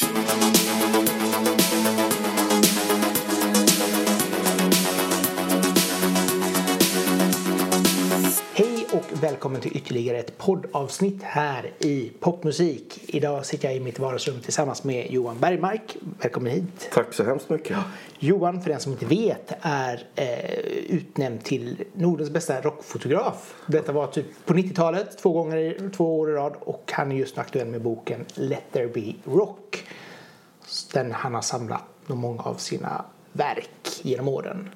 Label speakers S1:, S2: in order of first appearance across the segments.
S1: Thank you. Välkommen till ytterligare ett poddavsnitt här i Popmusik. Idag sitter jag i mitt vardagsrum tillsammans med Johan Bergmark. Välkommen hit.
S2: Tack så hemskt mycket.
S1: Johan, för den som inte vet, är eh, utnämnd till Nordens bästa rockfotograf. Detta var typ på 90-talet, två, gånger, två år i rad. Och han är just nu aktuell med boken Let there be rock. Den han har samlat många av sina verk genom åren.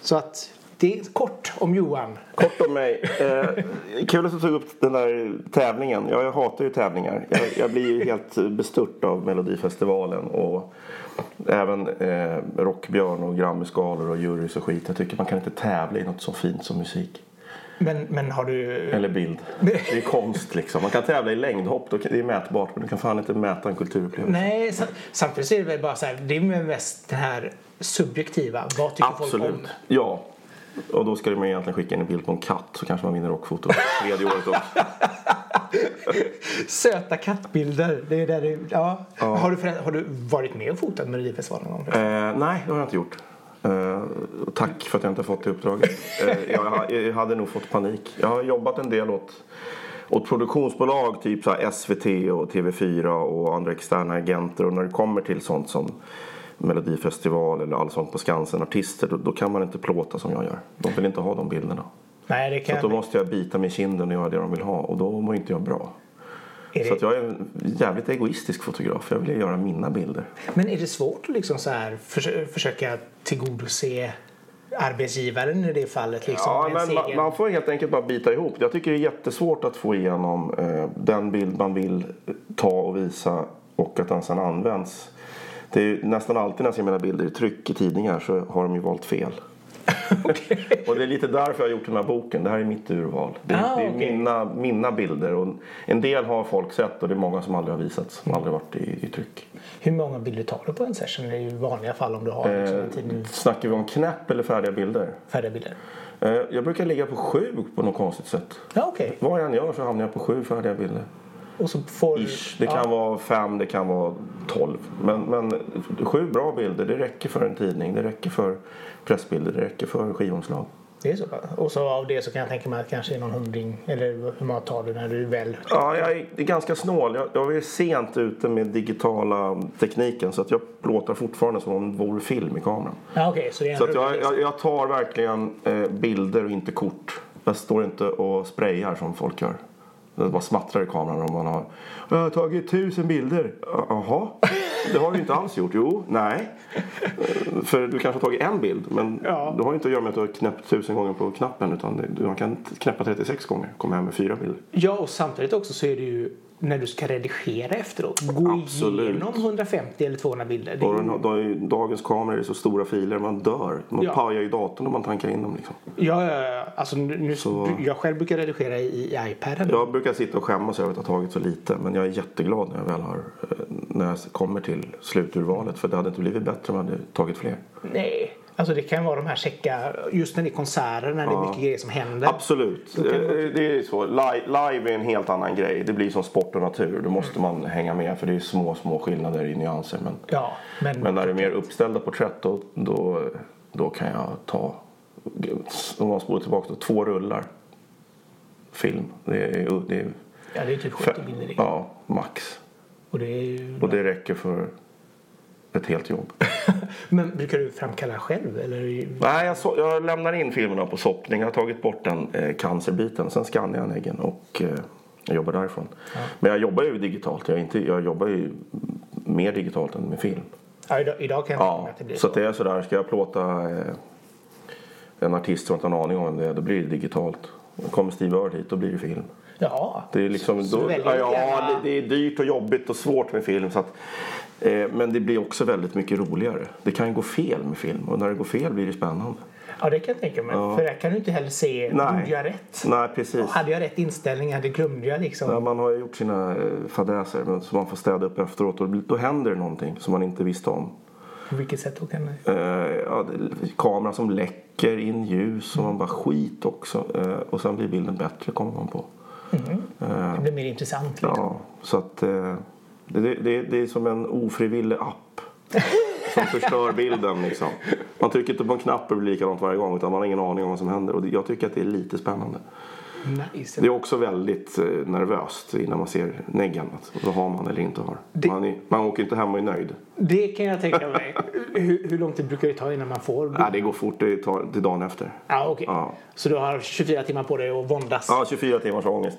S1: Så att det är kort om Johan.
S2: Kort om mig. Eh, kul att du tog upp den där tävlingen. Jag, jag hatar ju tävlingar. Jag, jag blir ju helt bestört av Melodifestivalen och även eh, Rockbjörn och Grammyskalor och jurys och skit. Jag tycker man kan inte tävla i något så fint som musik.
S1: Men, men har du...
S2: Eller bild. Det är konst liksom. Man kan tävla i längdhopp, det är mätbart. Men du kan fan inte mäta en kulturupplevelse.
S1: Nej, samtidigt är det väl bara så här, det är mest det här subjektiva. Vad tycker
S2: Absolut.
S1: folk om?
S2: Ja. Och då ska man egentligen skicka in en bild på en katt så kanske man vinner rockfoto tredje året också.
S1: Söta kattbilder. Det är där det, ja.
S2: Ja.
S1: Har, du för, har du varit med och fotat Melodifestivalen någon gång?
S2: Eh, nej, det har jag inte gjort. Eh, tack för att jag inte har fått det uppdraget. Eh, jag, jag hade nog fått panik. Jag har jobbat en del åt, åt produktionsbolag, typ så SVT och TV4 och andra externa agenter. Och när det kommer till sånt som Melodifestival eller Allsång på Skansen, artister, då, då kan man inte plåta som jag gör. De vill inte ha de bilderna.
S1: Nej, det
S2: Så
S1: kan
S2: att då måste jag bita mig i kinden och göra det de vill ha och då mår inte jag bra.
S1: är
S2: Så
S1: det,
S2: jag är en jävligt egoistisk fotograf. Jag vill göra mina bilder.
S1: Men är det svårt att liksom så här förs- försöka tillgodose arbetsgivaren i det fallet? Liksom,
S2: Ja, men man, man får helt enkelt bara bita ihop. Jag tycker det är jättesvårt att få igenom eh, den bild man vill ta och visa och att den sedan används. Det är nästan alltid när jag ser mina bilder i tryck i tidningar så har de ju valt fel. Och det är lite därför jag har gjort den här boken. Det här är mitt urval. Det,
S1: Ah,
S2: det är
S1: okej.
S2: mina, mina bilder. Och en del har folk sett och det är många som aldrig har visats. Som aldrig varit i, i tryck.
S1: Hur många bilder tar du på en session i vanliga fall om du har liksom,
S2: Eh,
S1: en tid
S2: snackar vi om knäpp eller färdiga bilder?
S1: färdiga bilder?
S2: Eh, jag brukar ligga på sju på något konstigt sätt.
S1: Ja, okej.
S2: Vad jag än gör så hamnar jag på sju färdiga bilder.
S1: Och så får
S2: Ish. Det
S1: ja.
S2: kan vara fem, det kan vara tolv. Men, men sju bra bilder, det räcker för en tidning. Det räcker för pressbilder, det räcker för skivomslag.
S1: Det är så. Och så av det så kan jag tänka mig att kanske är någon hundring eller hur många tar du när du väl...
S2: Ja, jag är, ganska snål. Jag, jag är sent ute med digitala tekniken så att jag plåtar fortfarande som om det vore film i kameran.
S1: Ja okej, så det är
S2: Så att jag, jag, jag tar verkligen eh, bilder och inte kort. Jag står inte och sprayar som folk gör. Det bara smattrar i kameran om man har Jag har tagit tusen bilder. Jaha, det har du inte alls gjort. Jo, nej. För du kanske har tagit en bild men
S1: Ja.
S2: det har inte att göra med att du har knäppt tusen gånger på knappen utan man kan knäppa 36 gånger komma hem med fyra bilder.
S1: Ja, och samtidigt också så är det ju när du ska redigera efteråt. Gå
S2: Absolut.
S1: igenom 150 eller 200 bilder.
S2: Och den, dagens kameror är så stora filer man dör. Man
S1: Ja.
S2: pajar ju datorn om man tankar in dem liksom.
S1: ja, ja, ja, alltså nu, nu,
S2: Så-
S1: Jag själv brukar redigera i, i iPaden.
S2: Jag brukar sitta och skämmas över att ha tagit så lite. Men jag är jätteglad när jag väl har, eh, när jag kommer till sluturvalet. För det hade inte blivit bättre om jag hade tagit fler.
S1: Nej, alltså det kan vara de här checka, just när det är konserter, när det är mycket grejer som händer.
S2: Absolut.
S1: Kan
S2: Eh, Det är så. Live, live är en helt annan grej. Det blir som sport och natur. Då måste man hänga med. För det är små, små skillnader i nyanser. Men,
S1: Ja, men,
S2: men när det är mer uppställda porträtt då, då, då kan jag ta, om man spolar tillbaka, då, två rullar film. Det är, det är
S1: ja, det är typ 70 bilder
S2: ja, max.
S1: Och det är ju...
S2: Och det räcker för ett helt jobb.
S1: Men brukar du framkalla själv? Eller?
S2: Nej, jag, så, jag lämnar in filmerna på soppning. Jag har tagit bort den eh, cancerbiten. Sen skannar jag äggen och eh, jag jobbar därifrån. Men jag jobbar ju digitalt. Jag, inte, jag jobbar ju mer digitalt än med film.
S1: Ja, idag, idag kan jag
S2: Ja,
S1: att det blir
S2: så
S1: så.
S2: det är sådär. Ska jag plåta eh, en artist som inte har en aning om det, då blir det digitalt. Kommer Steve Earle hit, då blir det film.
S1: Ja,
S2: Det är liksom,
S1: Så
S2: då, ja, ja, det, det är dyrt och jobbigt och svårt med film. Så att, men det blir också väldigt mycket roligare. Det kan gå fel med film och när det går fel blir det spännande.
S1: ja, det kan jag tänka mig.
S2: Ja.
S1: För där kan du inte heller se,
S2: Nej.
S1: gjorde jag rätt?
S2: Nej, precis.
S1: Hade jag rätt inställning? Hade glömde jag liksom?
S2: Ja, man har ju gjort sina eh, fadäser som man får städa upp efteråt och då händer det någonting som man inte visste om.
S1: På vilket sätt då kan det?
S2: Eh, ja, kamera som läcker in ljus och man bara skit också. Eh, och sen blir bilden bättre kommer man på.
S1: Det blir mer intressant liksom.
S2: Ja, så att eh, det, det, det, är som en ofrivillig app. Som förstör bilden liksom. Man trycker inte på en knapp och det blir likadant varje gång utan man har ingen aning om vad som händer. Och jag tycker att det är lite spännande.
S1: Nice.
S2: Det är också väldigt eh, nervöst innan man ser neggen. Att Vad har man eller inte har.
S1: Det-
S2: Man, är, man åker inte hem och är nöjd.
S1: Det kan jag tänka mig. hur, hur lång tid brukar det ta innan man får?
S2: Nej, det går fort. Det tar till dagen efter.
S1: Ja, okej.
S2: Ja.
S1: Så du har 24 timmar på dig att våndas?
S2: Ja, 24 timmars ångest.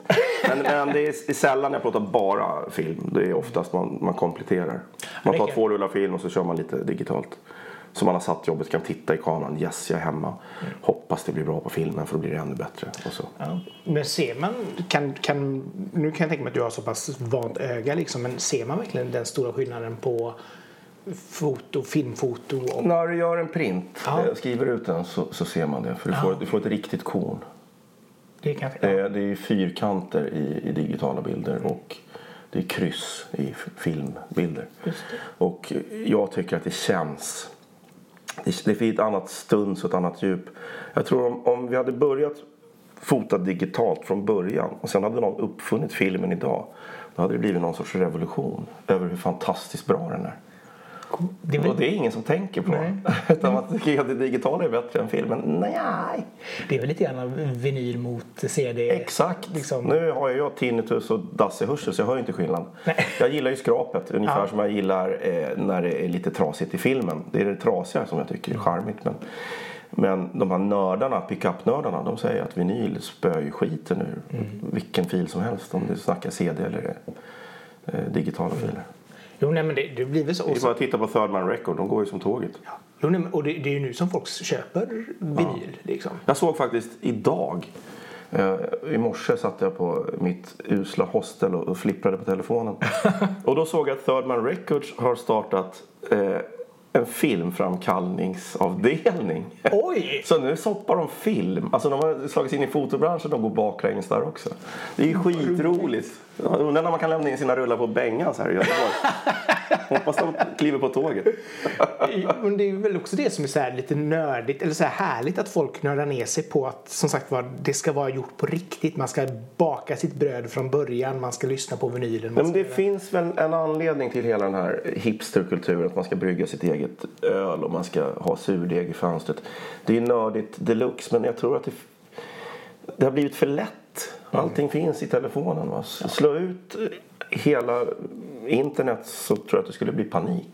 S2: Men, men det, är, sällan jag pratar bara film. Det är oftast man, man kompletterar. Man tar två rullar film och så kör man lite digitalt. Så man har satt jobbet, kan titta i kameran. Yes, jag är hemma. Hoppas det blir bra på filmen för då blir det ännu bättre. Och så.
S1: Ja. Men ser man, kan, kan, nu kan jag tänka mig att du har så pass vant öga liksom, men ser man verkligen den stora skillnaden på foto, filmfoto och...
S2: När du gör en print,
S1: Ja.
S2: eh, skriver ut den så, så ser man det. För du, får, du får ett riktigt korn.
S1: Det kan,
S2: Det är, det är fyrkanter i, i digitala bilder och det är kryss i filmbilder. Och jag tycker att det känns... Det, det ett annat stuns och ett annat djup. Jag tror om, om vi hade börjat fota digitalt från början och sen hade någon uppfunnit filmen idag då hade det blivit någon sorts revolution över hur fantastiskt bra den är
S1: det är väl,
S2: Och det är ingen som tänker på.
S1: Nej.
S2: Utan man tycker att det digitala är bättre än filmen. Nej!
S1: det är väl lite grann vinyl mot CD?
S2: Exakt.
S1: Liksom.
S2: Nu har jag tinnitus och dassig hörsel så jag hör inte skillnad.
S1: Nej.
S2: Jag gillar ju skrapet ungefär
S1: Ja.
S2: som jag gillar eh, när det är lite trasigt i filmen. Det är det trasiga som jag tycker är charmigt. Men, men de här nördarna, pickup-nördarna, de säger att vinyl spöar ju skiten ur
S1: Mm.
S2: vilken fil som helst. Om du snackar CD eller eh, digitala filer.
S1: Jo, nej, men det, det blir väl så.
S2: Det är bara att titta på Third Man Record, de går ju som tåget.
S1: jo, nej, och det, det är ju nu som folk köper vinyl. Liksom.
S2: Jag såg faktiskt idag eh, i morse satt jag på mitt usla hostel och, och flipprade på telefonen. och då såg jag att Third Man Records har startat eh, en filmframkallningsavdelning.
S1: Oj!
S2: Så nu soppar de film. Alltså de har slagit sig in i fotobranschen och går baklänges där också. Det är ju skitroligt. Undrar när man kan lämna in sina rullar på Bengan så här i Göteborg. Hoppas de kliver på tåget.
S1: Men det är väl också det som är så här lite nördigt eller så här härligt att folk nördar ner sig på att som sagt var det ska vara gjort på riktigt. Man ska baka sitt bröd från början, man ska lyssna på vinylen.
S2: Men det finns väl en anledning till hela den här hipsterkulturen. Att man ska brygga sitt eget öl och man ska ha surdeg i fönstret. Det är nördigt deluxe men jag tror att det, det har blivit för lätt. Allting finns i telefonen. Va? Slå ut hela internet så tror jag att det skulle bli panik.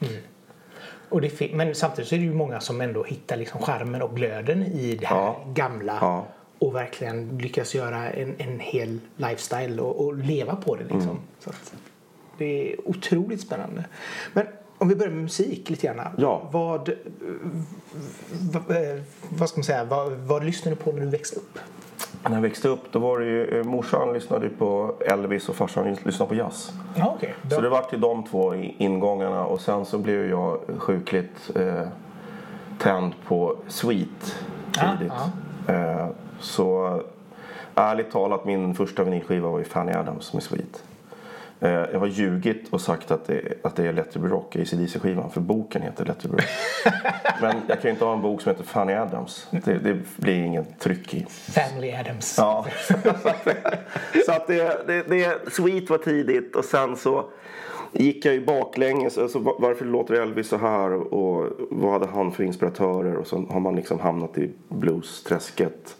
S1: Och det men samtidigt så är det ju många som ändå hittar liksom charmen och glöden i det här
S2: Ja.
S1: gamla.
S2: Ja.
S1: Och verkligen lyckas göra en, en hel lifestyle och, och leva på det. Liksom.
S2: Mm.
S1: Så det är otroligt spännande. Men om vi börjar med musik lite grann.
S2: Ja.
S1: Vad, vad, eh, vad ska man säga, vad, vad lyssnade du på när du växte upp?
S2: När jag växte upp då var det ju, eh, morsan lyssnade på Elvis och farsan lyssnade på jazz.
S1: Ja, okej.
S2: Så det var till de två ingångarna och sen så blev jag sjukligt eh, tänd på Sweet tidigt. Eh, så ärligt talat min första vinylskiva var ju Fanny Adams med Sweet. Eh, jag har ljugit och sagt att det, att det är Let It Be Rock, ACDC-skivan, för boken heter Let It Be Rock. Men jag kan ju inte ha en bok som heter Fanny Adams. Det, det blir ingen tryck i.
S1: Family Adams.
S2: Ja. så att det, det, det, Sweet var tidigt och sen så gick jag ju baklänges. Alltså, va- varför låter Elvis så här och vad hade han för inspiratörer? Och så har man liksom hamnat i blues-träsket.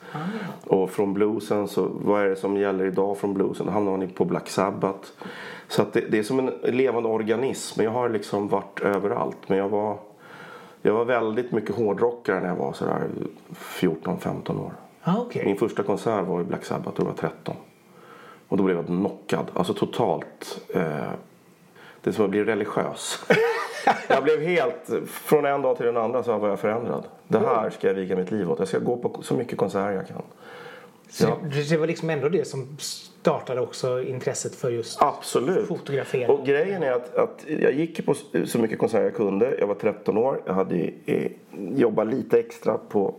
S2: Och från bluesen så, vad är det som gäller idag från bluesen? Då hamnar man på Black Sabbath. Så det, det är som en levande organism. Jag har liksom varit överallt. Men jag var, jag var väldigt mycket hårdrockare när jag var sådär 14-15 år.
S1: Ja, okej.
S2: Min första konsert var i Black Sabbath, var jag 13. Och då blev jag knockad, alltså totalt. Eh, det som att bli religiös. jag blev helt, från en dag till den andra så var jag förändrad. Det här ska jag viga mitt liv åt. Jag ska gå på så mycket konserter jag kan.
S1: Så
S2: Ja.
S1: det- det var liksom ändå det som startade också intresset för just
S2: Absolut.
S1: fotografering.
S2: Och grejen är att, att jag gick på så mycket konserter jag kunde. Jag var 13 år. Jag hade eh, jobbat lite extra på,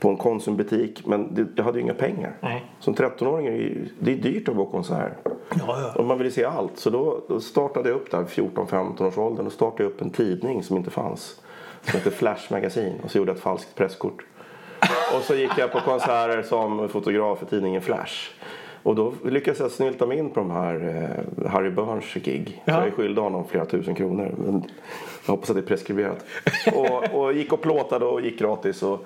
S2: på en Konsumbutik. Men det, jag hade ju inga pengar.
S1: Nej.
S2: Som 13-åring är det, ju- det är dyrt att gå på konsert.
S1: Ja, ja.
S2: Och man ville se allt. Så då, då startade jag upp där 14-15 års åldern. Då startade jag upp en tidning som inte fanns. Som hette Flash Magazine. Och så gjorde jag ett falskt presskort. Och så gick jag på konserter som fotograf i tidningen Flash. Och då lyckades jag snylta mig in på de här eh, Harry Burns gig.
S1: Ja.
S2: Så jag är skyldig honom flera tusen kronor. Men jag hoppas att det är preskriberat. och, och gick och plåtade och gick gratis. Och,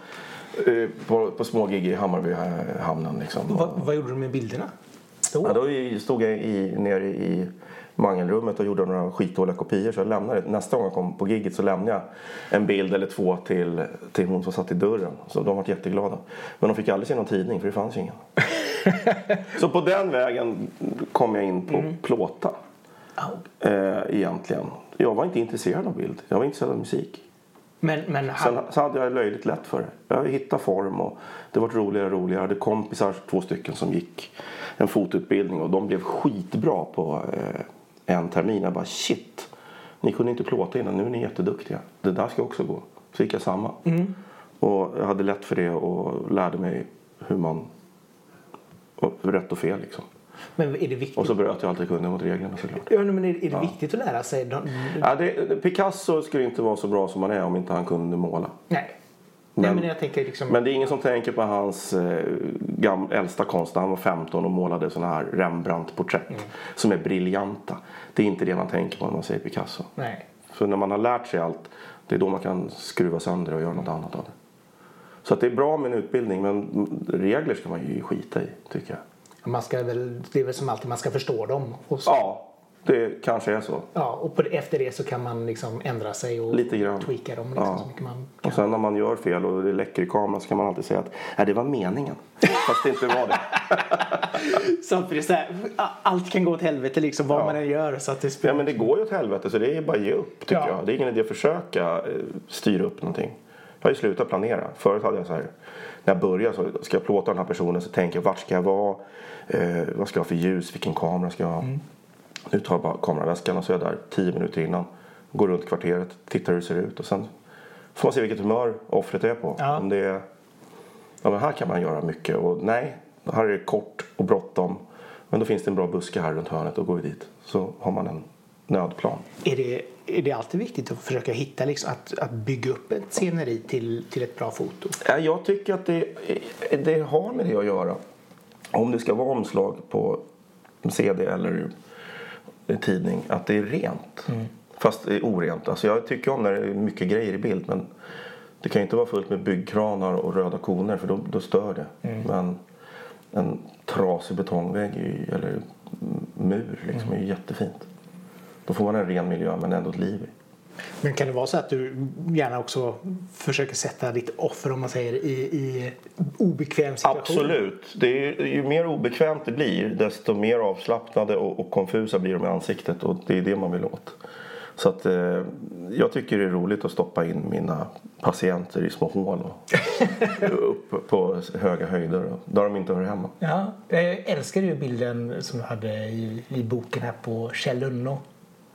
S2: eh, på, på små gig i Hammarbyhamnen. Liksom.
S1: Vad, vad gjorde du med bilderna? Då?
S2: Ja, då stod jag i, nere i mangelrummet och gjorde några skitdåliga kopior. Så jag lämnade, nästa gång jag kom på gigget så lämnade jag en bild eller två till, till hon som satt i dörren. Så de var jätteglada. Men de fick aldrig se någon tidning för det fanns ingen. så på den vägen kom jag in på plåta.
S1: Ja.
S2: Eh, egentligen. Jag var inte intresserad av bild. Jag var intresserad av musik.
S1: Men, men
S2: Sen
S1: han,
S2: så hade jag löjligt lätt för det. Jag hittade form och det var roligare och roligare. Jag hade kompisar, två stycken, som gick en fotutbildning och de blev skitbra på eh, en termin. Jag bara shit, ni kunde inte plåta innan, nu är ni jätteduktiga. Det där ska också gå. Så gick jag samma. Och jag hade lätt för det och lärde mig hur man, och rätt och fel liksom.
S1: Men är det viktigt?
S2: Och så bröt jag allt jag kunde mot reglerna såklart.
S1: Ja, men är, är det viktigt att lära sig? De,
S2: Ja, det, Picasso skulle inte vara så bra som han är om inte han kunde måla.
S1: nej. nej,
S2: Men-
S1: men jag tänker liksom...
S2: Men det är ingen som tänker på hans eh, gam, äldsta konst när han var 15 och målade såna här Rembrandt-porträtt som är briljanta. Det är inte det man tänker på när man säger Picasso.
S1: nej.
S2: För när man har lärt sig allt, det är då man kan skruva sönder och göra något annat av det. Så att det är bra med en utbildning men regler ska man ju skita i tycker jag.
S1: Man ska väl, det är väl som alltid, man ska förstå dem. Och, så,
S2: Ja, det kanske är så.
S1: ja, och på, efter det så kan man liksom ändra sig och
S2: Lite grann.
S1: tweaka dem liksom,
S2: Ja.
S1: så mycket man kan.
S2: Och sen när man gör fel och det läcker i kameran så kan man alltid säga att Nej, det var meningen. Fast det inte var det.
S1: Samtidigt så här, allt kan gå åt helvete liksom vad
S2: Ja.
S1: man än gör. Så att det
S2: Ja, men det går ju åt helvete så det är bara att ge upp tycker
S1: Ja.
S2: jag. Det är ingen idé att försöka eh, styra upp någonting. Jag har ju slutat planera. Förut hade jag så här, när jag började så ska jag plåta den här personen så tänker jag vart ska jag vara? Eh, vad ska jag ha för ljus? Vilken kamera ska jag ha?
S1: Mm.
S2: Nu tar jag bara kameraväskan och så är jag där tio minuter innan. Går runt kvarteret, tittar hur det ser ut och sen får man se vilket humör offret är på.
S1: Ja.
S2: Om det är, ja men här kan man göra mycket och nej, här är det kort och bråttom. Men då finns det en bra buske här runt hörnet och går vi dit. Så har man en nödplan.
S1: Är det, är det alltid viktigt att försöka hitta, liksom, att, att bygga upp ett sceneri till, till ett bra foto?
S2: Ja, Jag tycker att det, det har med det att göra. Om det ska vara omslag på CD eller tidning, att det är rent. Fast det är orent. Alltså jag tycker om när det är mycket grejer i bild men det kan ju inte vara fullt med byggkranar och röda koner för då, då stör det. Men en trasig betongvägg eller mur liksom är ju jättefint. Då får man en ren miljö men ändå ett liv i.
S1: Men kan det vara så att du gärna också försöker sätta ditt offer om man säger i, i obekväm situation?
S2: Absolut. Det är, ju mer obekvämt det blir desto mer avslappnade och, och konfusa blir de i ansiktet och det är det man vill åt. Så att eh, jag tycker det är roligt att stoppa in mina patienter i små hål och upp på höga höjder och där de inte hör hemma.
S1: Ja, jag älskar ju bilden som du hade i, i boken här på Kjell Unno.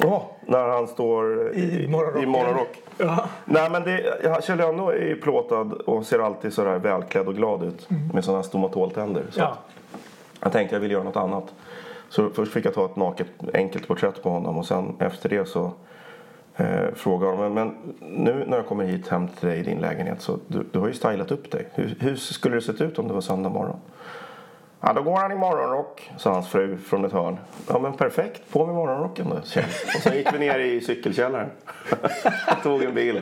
S2: Ja, när han står
S1: I morgonrocken.
S2: i morgonrock.
S1: Ja.
S2: Nej men det, Kjell Önno är ju plåtad och ser alltid sådär välklädd och glad ut med sådana här stomatoltänder. Så
S1: Ja.
S2: jag tänkte jag vill göra något annat. Så först fick jag ta ett naket enkelt porträtt på honom och sen efter det så eh, frågade de men nu när jag kommer hit hem till dig i din lägenhet så du, du har ju stylat upp dig. Hur, hur skulle det sett ut om det var söndag morgon? Ja, då går han i morgonrock, sa hans fru från ett hörn. Ja, men perfekt. På med morgonrocken då, Kjell. Och sen gick vi ner i cykelkällaren. Tog en bild.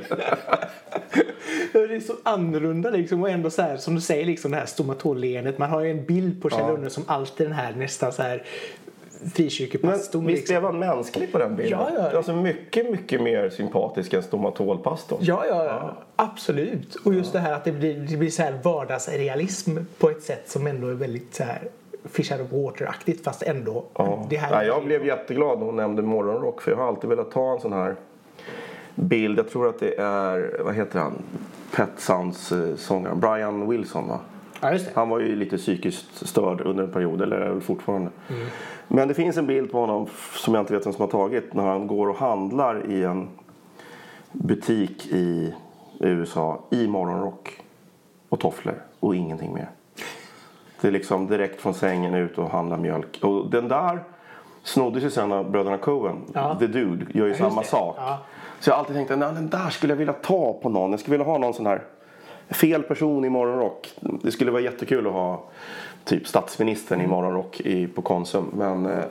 S1: Det är så annorlunda liksom och ändå så här som du säger liksom det här stomatolleendet. Man har ju en bild på Kjell
S2: Ja.
S1: Som alltid den här nästan så här
S2: Men
S1: frikyrkopastorn.
S2: visst
S1: liksom.
S2: blev han mänsklig på den bilden?
S1: Ja, ja.
S2: Alltså mycket, mycket mer sympatisk än stomatolpastorn.
S1: Ja, ja, ja, absolut. Och just det här att det blir, det blir så här vardagsrealism på ett sätt som ändå är väldigt så här fish out of water-aktigt fast ändå.
S2: Ja.
S1: Det här
S2: Nej, jag blev jätteglad när hon nämnde morgonrock för jag har alltid velat ta en sån här bild. Jag tror att det är, vad heter han? Pet Sounds eh, sångaren Brian Wilson va?
S1: Ja.
S2: Han var ju lite psykiskt störd under en period, eller är väl fortfarande. Men det finns en bild på honom som jag inte vet vem som har tagit när han går och handlar i en butik i USA i morgonrock och tofflor och ingenting mer. Det är liksom direkt från sängen ut och handla mjölk. Och den där snoddes ju sen av bröderna Coen.
S1: Ja.
S2: The Dude gör ju
S1: just
S2: samma sak.
S1: Ja.
S2: Så jag har alltid tänkt att den där skulle jag vilja ta på någon. Jag skulle vilja ha någon sån här fel person i morgonrock. Det skulle vara jättekul att ha typ statsministern i morgonrock i, på Konsum. Men, eh,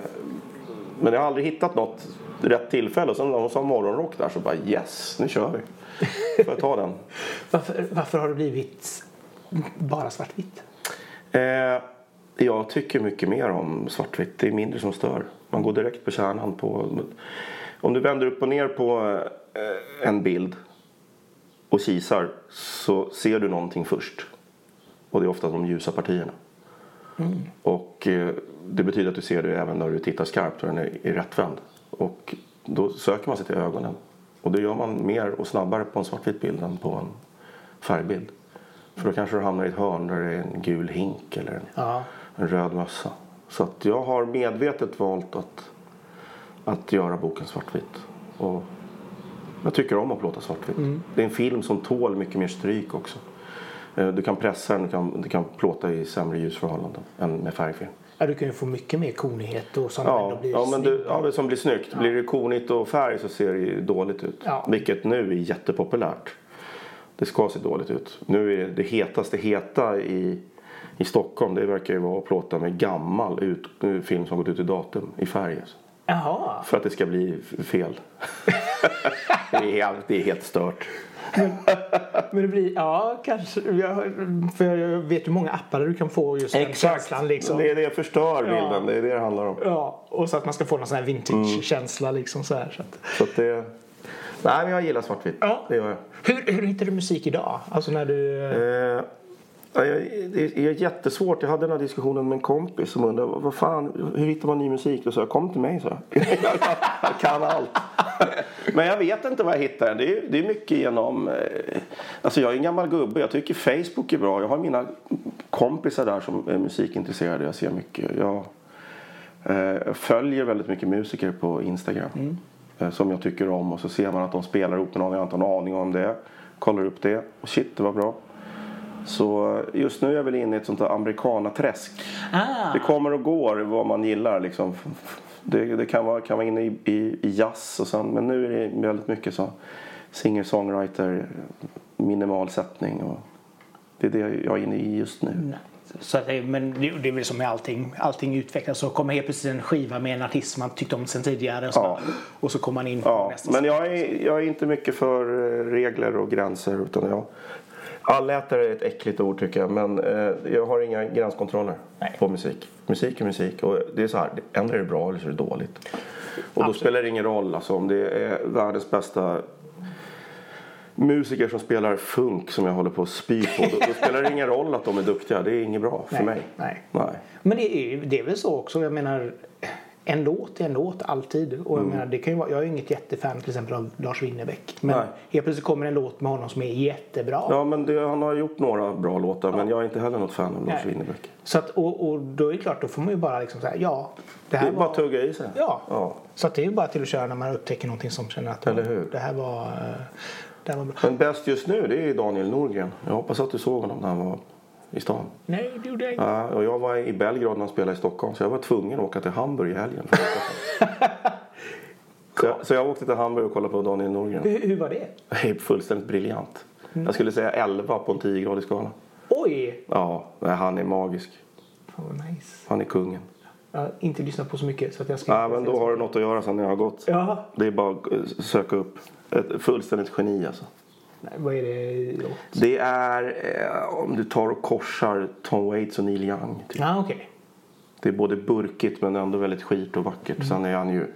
S2: men jag har aldrig hittat något rätt tillfälle. Och sen när de sa morgonrock där så bara yes, nu kör vi. Får jag ta den.
S1: Varför, varför har det blivit bara svartvitt?
S2: Eh, jag tycker mycket mer om svartvitt. Det är mindre som stör. Man går direkt på kärnan. På, om du vänder upp och ner på eh, en bild och kisar så ser du någonting först. Och det är ofta de ljusa partierna. Mm. Och eh, det betyder att du ser det även när du tittar skarpt och den är, är rättvänd. Och då söker man sig till ögonen. Och det gör man mer och snabbare på en svartvit bild än på en färgbild. För då kanske du hamnar i ett hörn där det är en gul hink eller en, ja. en röd mössa. Så att jag har medvetet valt att, att göra boken svartvit. Och jag tycker om att plåta svartvitt. Mm. Det är en film som tål mycket mer stryk också. Eh, du kan pressa den, du kan, du kan plåta i sämre ljusförhållanden än med färgfilm.
S1: Ja, du kan ju få mycket mer konighet och som
S2: ja,
S1: blir
S2: ja, men du, ja, som blir snyggt. Ja. Blir det konigt och färg så ser det ju dåligt ut. Ja. Vilket nu är jättepopulärt. Det ska se dåligt ut. Nu är det hetaste heta i, i Stockholm det verkar ju vara att plåta med gammal ut, film som gått ut i datum i färg. Alltså.
S1: Jaha.
S2: För att det ska bli fel. det, är helt, det är helt stört.
S1: Men, men det blir, ja kanske. för jag vet hur många appar du kan få just den känslan. Liksom.
S2: Det är det förstör bilden. Ja. Det är det det handlar om.
S1: Ja, och så att man ska få någon sån här vintage-känsla. Mm. Liksom så här, så att.
S2: Så att det... Nej, men jag gillar svartvitt. Ja. Det gör jag.
S1: Hur, hur hittar du musik idag? Alltså när du...
S2: Eh, det är jättesvårt. Jag hade den här diskussionen med en kompis som undrade vad fan, hur hittar man ny musik? Och så jag kom till mig så. Jag kan allt. Men jag vet inte var jag hittar den. Det är, det är mycket genom... Eh, alltså jag är en gammal gubbe. Jag tycker Facebook är bra. Jag har mina kompisar där som är musikintresserade. Jag ser mycket. Jag eh, följer väldigt mycket musiker på Instagram. Mm. Eh, som jag tycker om. Och så ser man att de spelar ihop med någon. Jag har inte en aning om det. Kollar upp det. Och shit, det var bra. Så just nu är jag väl inne i ett sånt där amerikanaträsk. Ah. Det kommer och går vad man gillar liksom. Det, det kan, vara, kan vara inne i, i, i jazz och sen, men nu är det väldigt mycket så singer-songwriter, minimal sättning och det är det jag är inne i just nu. Nej.
S1: Så att, men det är väl som med allting. Allting utvecklas. Så kommer helt plötsligt en skiva med en artist man tyckte om sen tidigare. Och så, ja. och så kommer man in på
S2: ja.
S1: nästa.
S2: Men jag är, jag är inte mycket för eh, regler och gränser. Utan jag, Allätare är ett äckligt ord tycker jag. Men eh, jag har inga gränskontroller Nej. på musik. Musik är musik. Och det är så här, ändå är det bra eller så är det dåligt. Och Absolut. då spelar det ingen roll alltså, om det är världens bästa musiker som spelar funk som jag håller på att spy på. Då, då spelar det ingen roll att de är duktiga. Det är inget bra för
S1: nej,
S2: mig.
S1: Nej.
S2: nej.
S1: Men det är, det är väl så också. Jag menar en låt är en låt alltid. Och jag, mm. menar, det kan vara, jag är inget jättefan till exempel av Lars Winnerbäck. Men Nej. helt plötsligt kommer en låt med honom som är jättebra.
S2: Ja men det, han har gjort några bra låtar ja. men jag är inte heller något fan av Lars Winnerbäck.
S1: Så att, och, och då är det klart, då får man ju bara liksom säga ja.
S2: Det, här det är var... bara att tugga i sig.
S1: Ja. ja. Så att det är ju bara till att köra när man upptäcker någonting som känner att
S2: Eller hur?
S1: det här var... Det här var bra.
S2: Men bäst just nu det är Daniel Norgren. Jag hoppas att du såg honom när han var i stan.
S1: Nej, det gjorde jag inte.
S2: Ja, och jag var i Belgrad när han spelade i Stockholm så jag var tvungen att åka till Hamburg i helgen. så, jag, så jag åkte till Hamburg och kollade på Daniel Norgren.
S1: Hur, hur var det?
S2: Fullständigt briljant. Mm. Jag skulle säga 11 på en 10-gradig skala.
S1: Oj!
S2: Ja, han är magisk.
S1: Oh, nice.
S2: Han är kungen.
S1: Jag har inte lyssnat på så mycket så att jag ska
S2: Ja, men då har du något att göra sen när jag har gått.
S1: Ja.
S2: Det är bara att söka upp. Ett fullständigt geni alltså.
S1: Nej, vad är det låt?
S2: Det är eh, om du tar och korsar Tom Waits och Neil Young.
S1: Typ. Ah, okay.
S2: Det är både burkigt men ändå väldigt skirt och vackert. Mm. Sen är han ju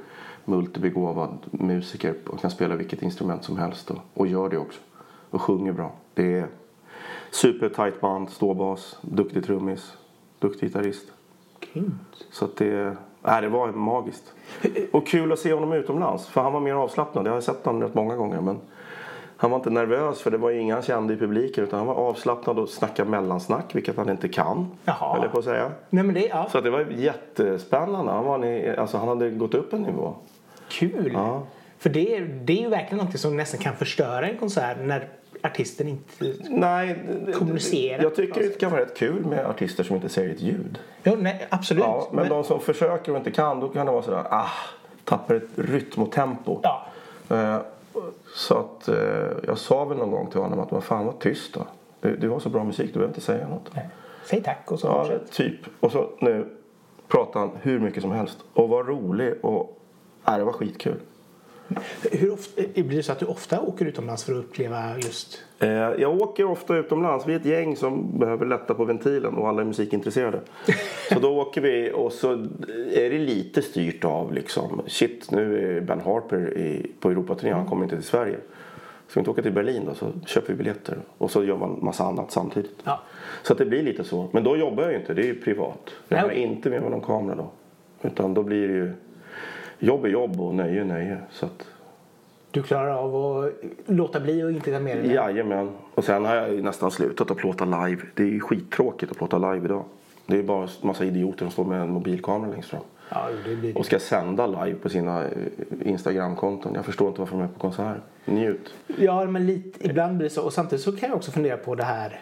S2: multibegåvad musiker och kan spela vilket instrument som helst och, och gör det också. Och sjunger bra. Det är supertight band, ståbas, duktig trummis, duktig gitarrist. Så att det, äh, det var magiskt. Och kul att se honom utomlands. För han var mer avslappnad. Jag har sett honom rätt många gånger. Men han var inte nervös för det var ingen han kände i publiken utan han var avslappnad och snackade mellansnack vilket han inte kan.
S1: Jaha.
S2: Eller på att säga.
S1: Nej, men det, ja.
S2: Så det var jättespännande. Han, var, alltså, han hade gått upp en nivå.
S1: Kul!
S2: Ja.
S1: För det, det är ju verkligen något som nästan kan förstöra en konsert när artisten inte
S2: nej,
S1: kommunicerar.
S2: Jag tycker det kan vara rätt kul med artister som inte säger ett ljud.
S1: Ja, nej, absolut.
S2: Ja, men, men, de som försöker och inte kan, då kan det vara sådär, ah, tappar ett rytm och tempo.
S1: Ja.
S2: Uh, så att eh, jag sa väl någon gång till honom att vad fan var tyst då. Du, du har så bra musik, du behöver inte säga något.
S1: Nej. Säg tack och så
S2: Ja,
S1: fortsätt.
S2: typ. Och så nu pratar han hur mycket som helst. Och var rolig och... Nej, det var skitkul.
S1: Hur ofta, blir det så att du ofta åker utomlands för att uppleva just...
S2: Eh, jag åker ofta utomlands. Vi är ett gäng som behöver lätta på ventilen och alla är musikintresserade. så då åker vi och så är det lite styrt av liksom. Shit, nu är Ben Harper i, på Europaturné. Han kommer inte till Sverige. Ska vi inte åka till Berlin då så köper vi biljetter. Och så gör man massa annat samtidigt.
S1: Ja.
S2: Så att det blir lite så. Men då jobbar jag ju inte. Det är ju privat. Jag
S1: Nej.
S2: inte med någon kamera då. Utan då blir det ju jobb är jobb och nöje är nöje. Så att
S1: Du klarar av att låta bli och inte ta med dig?
S2: Jajamän. Och sen har jag nästan slutat att plåta live. Det är ju skittråkigt att plåta live idag. Det är bara en massa idioter som står med en mobilkamera längst fram.
S1: Ja, det blir.
S2: Och ska sända live på sina eh, Instagramkonton. Jag förstår inte varför de är på konsert. Njut.
S1: Ja, men lite, ibland blir det så. Och samtidigt så kan jag också fundera på det här.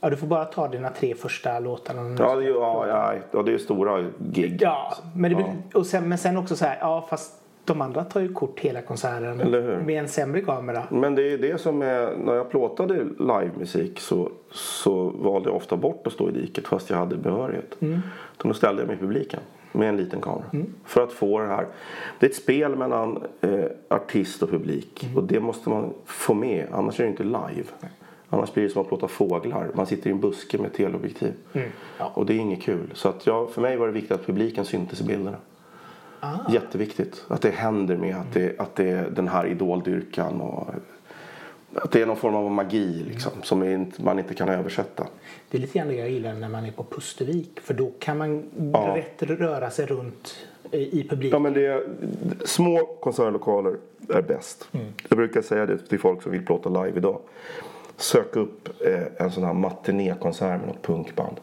S1: Ja, du får bara ta dina tre första låtar.
S2: Ja, det ja, ja, ja, det är ju stora gig.
S1: Ja, men, det blir, Och sen, men sen också så här. Ja, fast de andra tar ju kort hela konserten med en sämre kamera.
S2: Men det är det som är, när jag plåtade livemusik så, så valde jag ofta bort att stå i diket fast jag hade behörighet. Då ställde jag mig i publiken med en liten kamera. För att få det här. Det är ett spel mellan eh, artist och publik och det måste man få med annars är det inte live. Annars blir det som att plåta fåglar. Man sitter i en buske med teleobjektiv.
S1: Ja.
S2: Och det är inget kul. Så att jag, för mig var det viktigt att publiken syntes i bilderna.
S1: Ah.
S2: Jätteviktigt. Att det händer med att det, att det är den här idoldyrkan och att det är någon form av magi liksom, som är inte, man inte kan översätta.
S1: Det är lite grann det jag gillar när man är på Pustervik. För då kan man
S2: Ja.
S1: rätt röra sig runt i, publiken.
S2: Ja, men det är, små konsertlokaler är bäst. Jag brukar säga det till folk som vill plåta live idag. Sök upp eh, en sån här matinékonsert med något punkband.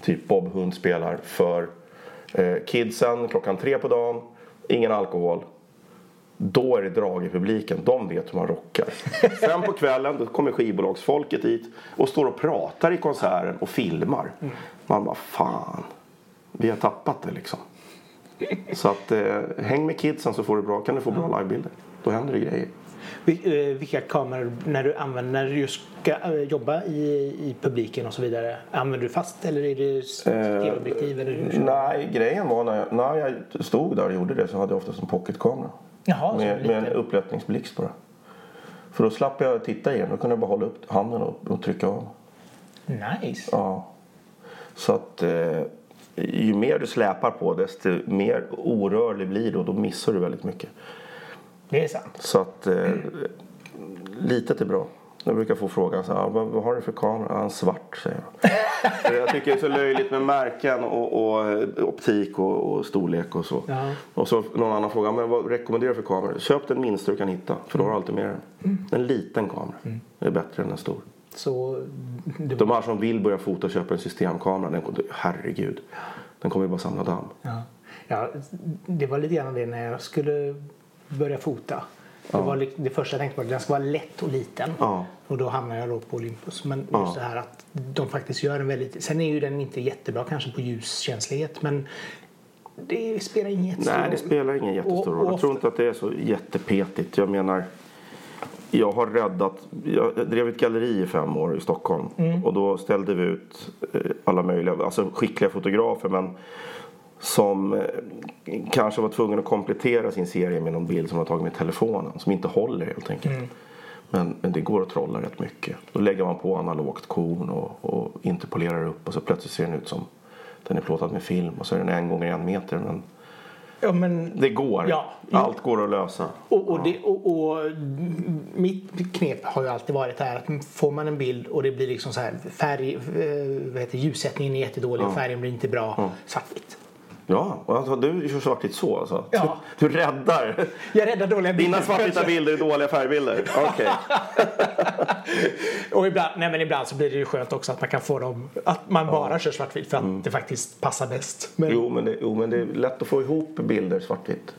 S2: Typ Bob Hund spelar för eh, kidsen klockan tre på dagen. Ingen alkohol. Då är det drag i publiken. De vet hur man rockar. Sen på kvällen då kommer skivbolagsfolket hit och står och pratar i konserten och filmar. Man bara fan. Vi har tappat det liksom. Så att eh, häng med kidsen så får du bra, kan du få bra livebilder. Då händer det grejer.
S1: Eh, Vilka kameror när du använder när du ska eh, jobba i, i publiken och så vidare? Använder du fast eller är det eller hur kör du?
S2: Nej, grejen var när jag, när jag stod där och gjorde det så hade jag oftast en pocketkamera.
S1: Jaha,
S2: Med, med en upplättningsblixt bara. För då slapp jag titta igen. Då kunde jag bara hålla upp handen och, och trycka av.
S1: Nice.
S2: Ja. Så att eh, ju mer du släpar på desto mer orörlig blir du och då missar du väldigt mycket.
S1: Det är sant.
S2: Så att eh, litet är bra. Jag brukar få frågan så här, "Ah, vad, vad har du för kamera? Ja, en svart säger jag. För jag tycker det är så löjligt med märken och, och eh, optik och, och storlek och så.
S1: Ja.
S2: Och så någon annan fråga, men vad rekommenderar du för kamera? Köp den minsta du kan hitta för då har du alltid med den. En liten kamera är bättre än en stor.
S1: Så det,
S2: De här som vill börja fota och köpa en systemkamera, den, herregud. Den kommer ju bara samla damm.
S1: ja. Ja, det var lite grann det när jag skulle börja fota. Det, var, det första jag tänkte på att den ska vara lätt och liten.
S2: Ja.
S1: Och då hamnade jag då på Olympus. Men just
S2: Ja.
S1: det här att de faktiskt gör en väldigt... Sen är ju den inte jättebra kanske på ljuskänslighet men det spelar ingen jättestor
S2: Nej, det
S1: roll.
S2: spelar ingen jättestor roll. Jag tror inte att det är så jättepetigt. Jag menar, jag har räddat... Jag drev ett galleri i fem år i Stockholm. Och då ställde vi ut eh, alla möjliga, alltså skickliga fotografer men som eh, kanske var tvungen att komplettera sin serie med någon bild som har tagit med telefonen. Som inte håller helt enkelt. Men, men det går att trolla rätt mycket. Då lägger man på analogt korn och, och interpolerar upp och så plötsligt ser den ut som den är plåtad med film och så är den en gånger en meter. Men
S1: Ja, men,
S2: det går.
S1: Ja.
S2: Allt går att lösa.
S1: och, och, det, och, och mitt knep har ju alltid varit här att får man en bild och det blir liksom så här färg, eh, vad heter, ljussättningen är jättedålig och färgen blir inte bra. Svartvitt.
S2: Ja, och alltså, du kör svartvitt så alltså?
S1: Ja.
S2: Du, du räddar.
S1: Jag räddar dåliga bilder.
S2: Dina svartvita bilder är dåliga färgbilder. Okej.
S1: Och ibland, nej men ibland så blir det ju skönt också att man kan få dem, att man bara kör svartvitt för att det faktiskt passar bäst. Men,
S2: Jo, men det, jo, men det är lätt att få ihop bilder svartvitt.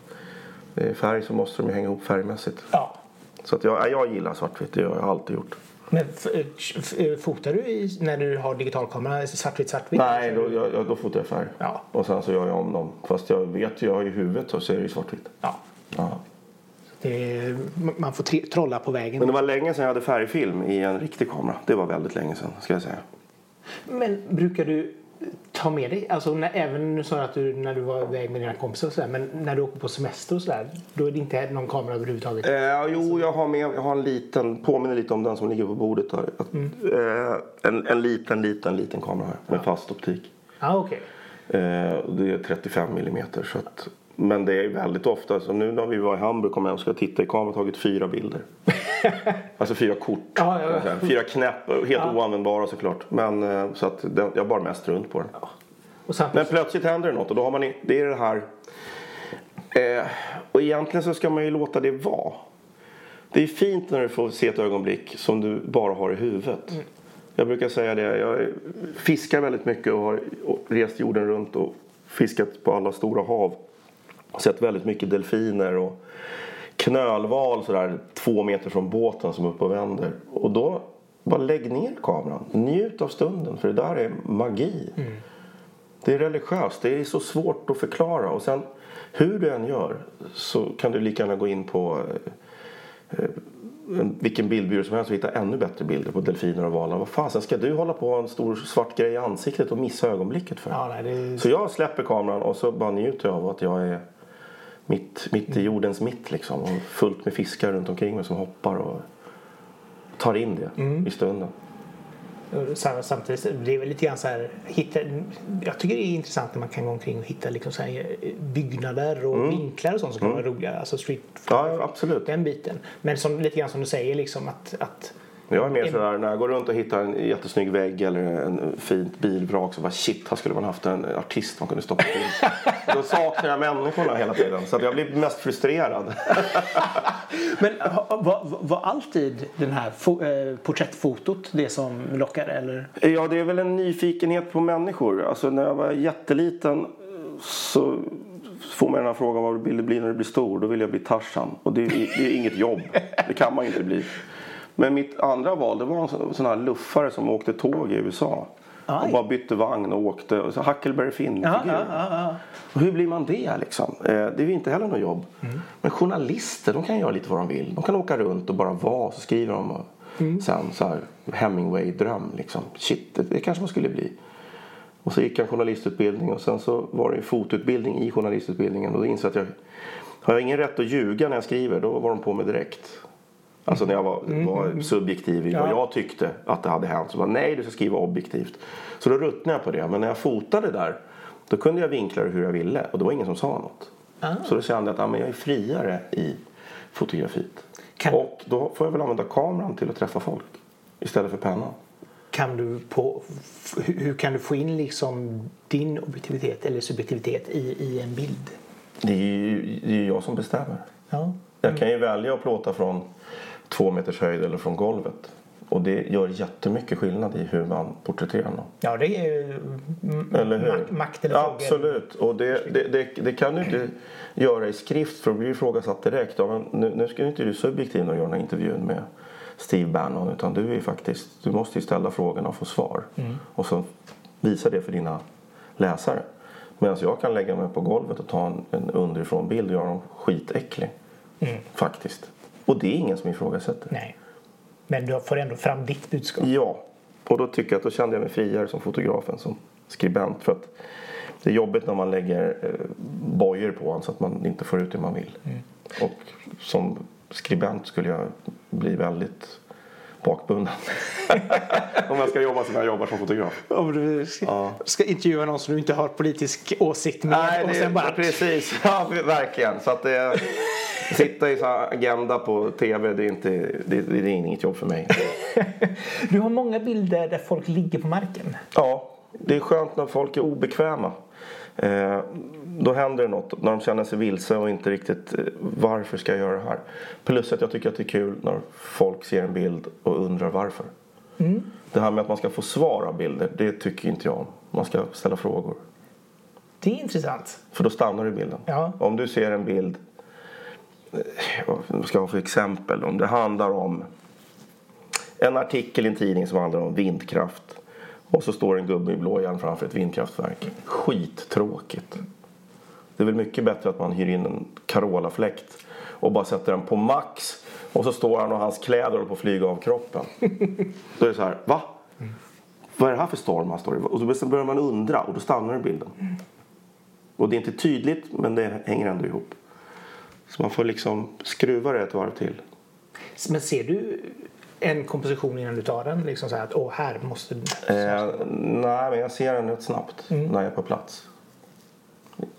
S2: Det är färg så måste de ju hänga ihop färgmässigt.
S1: Ja.
S2: Så att jag, jag gillar svartvitt, det har jag alltid gjort.
S1: Men fotar du i, när du har digitalkamera svartvitt, svartvitt?
S2: Nej, då, jag, jag- då fotar jag färg.
S1: Ja.
S2: Och sen så gör jag om dem. Fast jag vet ju, jag har ju huvudet så ser det ju svartvitt.
S1: Ja.
S2: Ja.
S1: Det är, man får trolla på vägen.
S2: Men det var länge sedan jag hade färgfilm i en riktig kamera. Det var väldigt länge sedan, ska jag säga.
S1: Men brukar du ta med dig, alltså när, även nu sa att du när du var iväg med dina kompisar och sådär, men när du åker på semester och sådär, då är det inte någon kamera överhuvudtaget?
S2: Eh, jo, jag har med, jag har en liten, påminner lite om den som ligger på bordet där. Att, eh, en, en liten, liten, liten kamera här med fast optik.
S1: Ja, okej.
S2: Eh, det är 35 millimeter. Så att, men det är väldigt ofta, så nu när vi var i Hamburg kom jag och ska titta i kameran och tagit fyra bilder. alltså fyra kort.
S1: Ja, ja,
S2: säga. Fyra knäpp, helt oanvändbara såklart. Men eh, så att den, jag bar mest runt på den. Men plötsligt händer det något och då har man, i- det är det här. Eh, och egentligen så ska man ju låta det vara. Det är fint när du får se ett ögonblick som du bara har i huvudet. Jag brukar säga det, jag fiskar väldigt mycket och har rest jorden runt och fiskat på alla stora hav. Sett väldigt mycket delfiner och knölval sådär två meter från båten som är uppe och vänder. Och då, bara lägg ner kameran. Njut av stunden för det där är magi. Det är religiöst. Det är så svårt att förklara. Och sen hur du än gör så kan du lika gärna gå in på eh, eh, en- vilken bildbyrå som helst och hitta ännu bättre bilder på delfiner och valar. Vad fasen ska du hålla på en stor svart grej i ansiktet och missa ögonblicket för?
S1: ja, nej, det,
S2: Så jag släpper kameran och så bara njuter jag av att jag är mitt, mitt i jordens mitt liksom. Och fullt med fiskar runt omkring mig som hoppar och tar in det i stunden.
S1: sam- samtidigt, det är väl lite grann så här, hitta, jag tycker det är intressant när man kan gå omkring och hitta liksom så här, eh, byggnader och vinklar och sånt som kan vara roliga. Alltså street
S2: ja, absolut.
S1: den biten. Men som, lite grann som du säger, liksom att, att
S2: Jag är mer sådär när jag går runt och hittar en jättesnygg vägg eller en fint bilvrak så bara shit, här skulle man haft en artist man kunde stoppa in. Då saknar jag människorna hela tiden så att jag blir mest frustrerad.
S1: Men var, var alltid den här eh, porträttfotot det som lockade? Eller?
S2: Ja, det är väl en nyfikenhet på människor. Alltså när jag var jätteliten så får man den här frågan vad vill du bli när du blir stor? Då vill jag bli Tarzan. Och det är, det är inget jobb. Det kan man inte bli. Men mitt andra val det var en sån här luffare som åkte tåg i USA.
S1: Aj.
S2: Och bara bytte vagn och åkte. Och så Huckleberry Finn-figur.
S1: Ja, ja, ja, ja.
S2: Och hur blir man det liksom? Eh, det är ju inte heller något jobb. Men journalister de kan göra lite vad de vill. De kan åka runt och bara vara. Så skriver de och sen så här Hemingway-dröm liksom. Shit, det, det kanske man skulle bli. Och så gick jag en journalistutbildning och sen så var det en fotutbildning i journalistutbildningen. Och då insåg jag att jag har jag ingen rätt att ljuga när jag skriver. Då var de på mig direkt. Alltså när jag var, var subjektiv i vad
S1: Ja.
S2: jag tyckte att det hade hänt. Så bara, nej du ska skriva objektivt. Så då ruttnade jag på det. Men när jag fotade där. Då kunde jag vinkla det hur jag ville. Och det var ingen som sa något.
S1: Ah.
S2: Så då kände jag att ja, men jag är friare i fotografiet.
S1: Kan-
S2: Och då får jag väl använda kameran till att träffa folk. Istället för pennan.
S1: Kan du på, hur kan du få in liksom din objektivitet eller subjektivitet i, i en bild?
S2: Det är ju det är jag som bestämmer.
S1: Ja.
S2: Jag kan ju välja att plåta från två meters höjd eller från golvet. Och det gör jättemycket skillnad i hur man porträtterar någon.
S1: Ja, det är ju
S2: Eller hur?
S1: Makt, makt eller
S2: ja,
S1: frågor.
S2: Absolut. Och det, det, det, det kan du inte göra i skrift för då blir du ifrågasatt direkt. Ja, men nu, nu ska inte du subjektiv och göra den här intervjun med Steve Bannon. Utan du är ju faktiskt, du måste ju ställa frågorna och få svar.
S1: Mm.
S2: Och så visa det för dina läsare. Medan jag kan lägga mig på golvet och ta en, en underifrån bild och göra dem skitäcklig. Faktiskt. Och det är ingen som ifrågasätter.
S1: Nej. Men du får ändå fram ditt budskap.
S2: Ja, och då tycker jag att då kände jag mig friare som fotograf än som skribent. För att det är jobbigt när man lägger eh, bojor på en så att man inte får ut det man vill. Och som skribent skulle jag bli väldigt bakbunden. Om jag ska jobba som jag jobbar som fotograf.
S1: Om du ska,
S2: Ja.
S1: ska intervjua någon som du inte har politisk åsikt med och sen bara...
S2: precis. Ja, verkligen. Så att det, sitta i så agenda på tv, det är, inte, det, det är inget jobb för mig.
S1: Du har många bilder där folk ligger på marken.
S2: Ja, det är skönt när folk är obekväma. Eh, då händer det något. När de känner sig vilse och inte riktigt eh, varför ska jag göra det här. Plus att jag tycker att det är kul när folk ser en bild och undrar varför. Det här med att man ska få svar av bilder, det tycker inte jag om. Man ska ställa frågor.
S1: Det är intressant.
S2: För då stannar du i bilden.
S1: Ja.
S2: Om du ser en bild, vad ska jag ha för exempel? Om det handlar om en artikel i en tidning som handlar om vindkraft. Och så står en gubbe i blåjärn framför ett vindkraftverk. Skittråkigt. Det är väl mycket bättre att man hyr in en Carola-fläkt och bara sätter den på max. Och så står han och hans kläder håller på att flyga av kroppen. Då är det så här, va? Vad är det här för storm han står i? Och då börjar man undra och då stannar bilden. Och det är inte tydligt men det hänger ändå ihop. Så man får liksom skruva det ett varv till.
S1: Men ser du en komposition innan du tar den? Liksom så här att åh, här måste...
S2: Eh, nej, men jag ser den rätt snabbt när jag är på plats.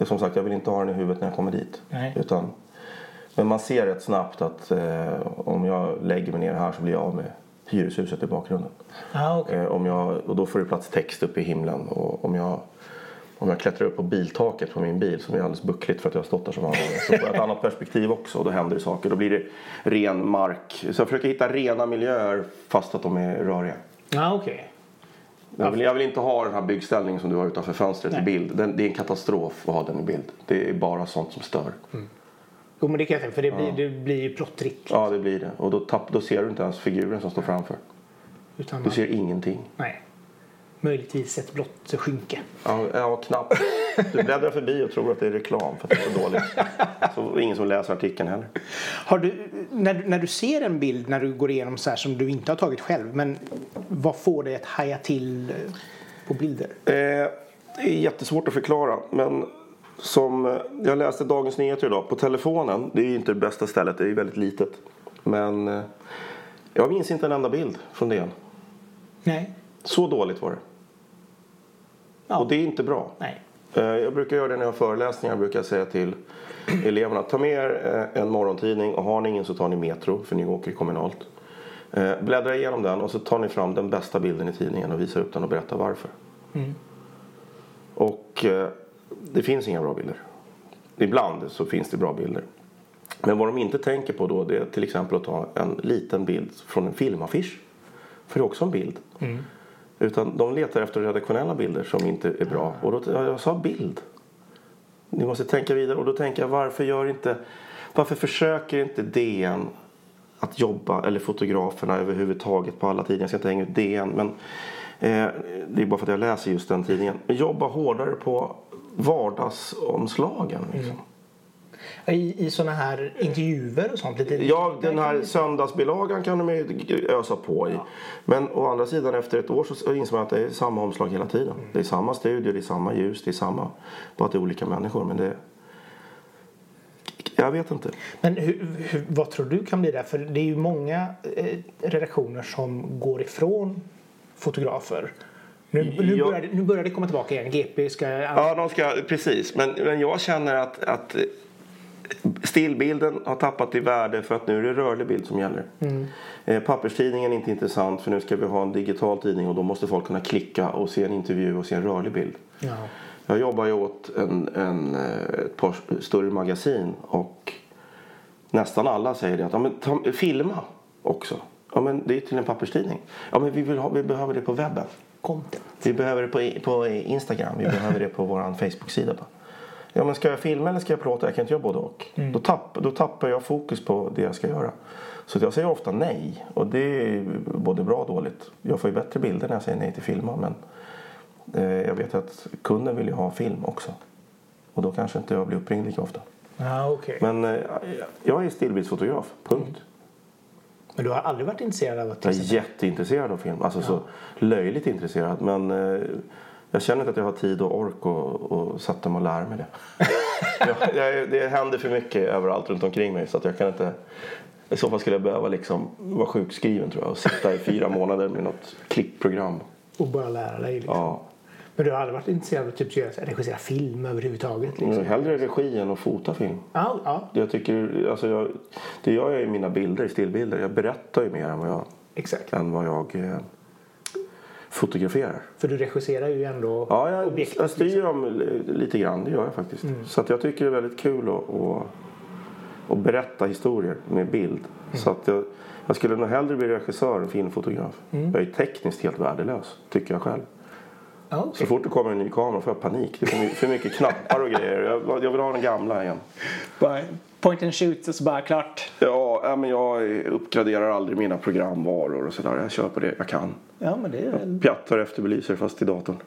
S2: Som sagt, jag vill inte ha den i huvudet när jag kommer dit.
S1: Nej.
S2: Utan, men man ser rätt snabbt att eh, om jag lägger mig ner här så blir jag av med hyreshuset i bakgrunden.
S1: Ah, okay.
S2: Eh, om jag, och då får det plats text uppe i himlen. Och om jag, om jag klättrar upp på biltaket på min bil som är alldeles buckligt för att jag har stått där så många gånger. Så får jag ett annat perspektiv också och då händer det saker. Då blir det ren mark. Så jag försöker hitta rena miljöer fast att de är röriga.
S1: ah, okej.
S2: Jag vill, jag vill inte ha den här byggställningen som du har utanför fönstret
S1: Nej.
S2: i bild. Den, det är en katastrof att ha den i bild. Det är bara sånt som stör.
S1: Jo, men det kan jag tänka för det blir, det blir ju plottrigt.
S2: Ja, det blir det. Och då, tapp, då ser du inte ens figuren som står framför.
S1: Utan
S2: Du
S1: man,
S2: ser ingenting.
S1: nej. Möjligtvis ett blått skynke.
S2: Ja, ja, knappt. Du bläddrar förbi och tror att det är reklam för att det är så dåligt. Så ingen som läser artikeln heller.
S1: Har du, när, du- när du ser en bild när du går igenom så här som du inte har tagit själv. Men vad får dig att haja till eh, på bilder?
S2: Eh, det är jättesvårt att förklara. Men som eh, jag läste Dagens Nyheter idag på telefonen. Det är ju inte det bästa stället. Det är ju väldigt litet. Men eh, jag minns inte en enda bild från DN.
S1: Nej.
S2: Så dåligt var det.
S1: Ja.
S2: Och det är inte bra.
S1: Nej.
S2: Eh, Jag brukar göra det när jag har föreläsningar. Jag brukar säga till eleverna. Ta med er eh, en morgontidning och har ni ingen så tar ni Metro för ni åker kommunalt. Eh, Bläddra igenom den och så tar ni fram den bästa bilden i tidningen och visar upp den och berättar varför. Och eh, det finns inga bra bilder. Ibland så finns det bra bilder. Men vad de inte tänker på då det är till exempel att ta en liten bild från en filmaffisch. För det är också en bild. Utan de letar efter redaktionella bilder som inte är bra. Och då, jag sa bild. Ni måste tänka vidare. Och då tänker jag varför gör inte... Varför försöker inte DN att jobba, eller fotograferna överhuvudtaget på alla tidningar. Jag ska inte hänga ut DN. Men eh, det är bara för att jag läser just den tidningen. Men jobba hårdare på vardagsomslagen. Liksom. Mm.
S1: I, i sådana här intervjuer och sånt? Lite,
S2: Ja, den här söndagsbilagan kan de ju ösa på i. Men å andra sidan efter ett år så inser man att det är samma omslag hela tiden. Det är samma studio, det är samma ljus, det är samma. Bara att det är olika människor. Men det... Jag vet inte.
S1: Men hur, hur, vad tror du kan bli det? För det är ju många eh, redaktioner som går ifrån fotografer. Nu, nu,
S2: Ja.
S1: börjar, nu börjar det komma tillbaka igen. GP ska...
S2: Ja, de ska, precis. Men, men jag känner att, att stillbilden har tappat i värde för att nu är det rörlig bild som gäller. Eh, papperstidningen är inte intressant för nu ska vi ha en digital tidning och då måste folk kunna klicka och se en intervju och se en rörlig bild.
S1: Ja.
S2: Jag jobbar ju åt en, en, eh, ett par större magasin och nästan alla säger det att ja, men, ta, filma också. Ja, men det är till en papperstidning. Ja, men vi, vill ha, vi behöver det på webben.
S1: Content.
S2: Vi behöver det på, på Instagram. Vi behöver det på vår Facebook-sida. Ja, men ska jag filma eller ska jag plåta? Jag kan inte göra både och. Då, tapp, då tappar jag fokus på det jag ska göra. Så jag säger ofta nej. Och det är både bra och dåligt. Jag får ju bättre bilder när jag säger nej till filma. Men eh, jag vet att kunden vill ju ha film också. Och då kanske inte jag blir uppringd lika ofta.
S1: Ja, okej.
S2: Men eh, jag är stillbildsfotograf. Punkt.
S1: Men du har aldrig varit intresserad av att
S2: Jag är jätteintresserad av film. Alltså så löjligt intresserad. Men eh, jag känner inte att jag har tid och ork och, och sätta mig och lära mig det. jag, jag, det händer för mycket överallt runt omkring mig så att jag kan inte... I så fall skulle jag behöva liksom vara sjukskriven tror jag och sitta i fyra månader med något klippprogram.
S1: Och bara lära dig. Liksom.
S2: Ja.
S1: Men du har aldrig varit intresserad av att typ, regissera film överhuvudtaget? Liksom.
S2: Men Hellre regi än att fota film.
S1: Ja, ja,
S2: Jag tycker, alltså jag, det gör jag i mina bilder, stillbilder. Jag berättar ju mer än vad jag,
S1: exakt.
S2: än vad jag eh, fotograferar.
S1: För du regisserar ju ändå
S2: Ja, jag,
S1: objekt.
S2: jag styr dem li- lite grann. Det gör jag faktiskt. Så att jag tycker det är väldigt kul att, att, att berätta historier med bild. Så att jag, jag skulle nog hellre bli regissör än filmfotograf. Jag är tekniskt helt värdelös, tycker jag själv.
S1: Okej.
S2: Så fort det kommer en ny kamera får jag panik. Det är för mycket, knappar och grejer. Jag, jag vill ha den gamla igen.
S3: Bara point and shoot och så bara klart.
S2: Ja, men jag uppgraderar aldrig mina programvaror och sådär. Jag kör på det jag kan.
S1: Ja, men det är väl...
S2: Pjattar efter belyser fast i datorn.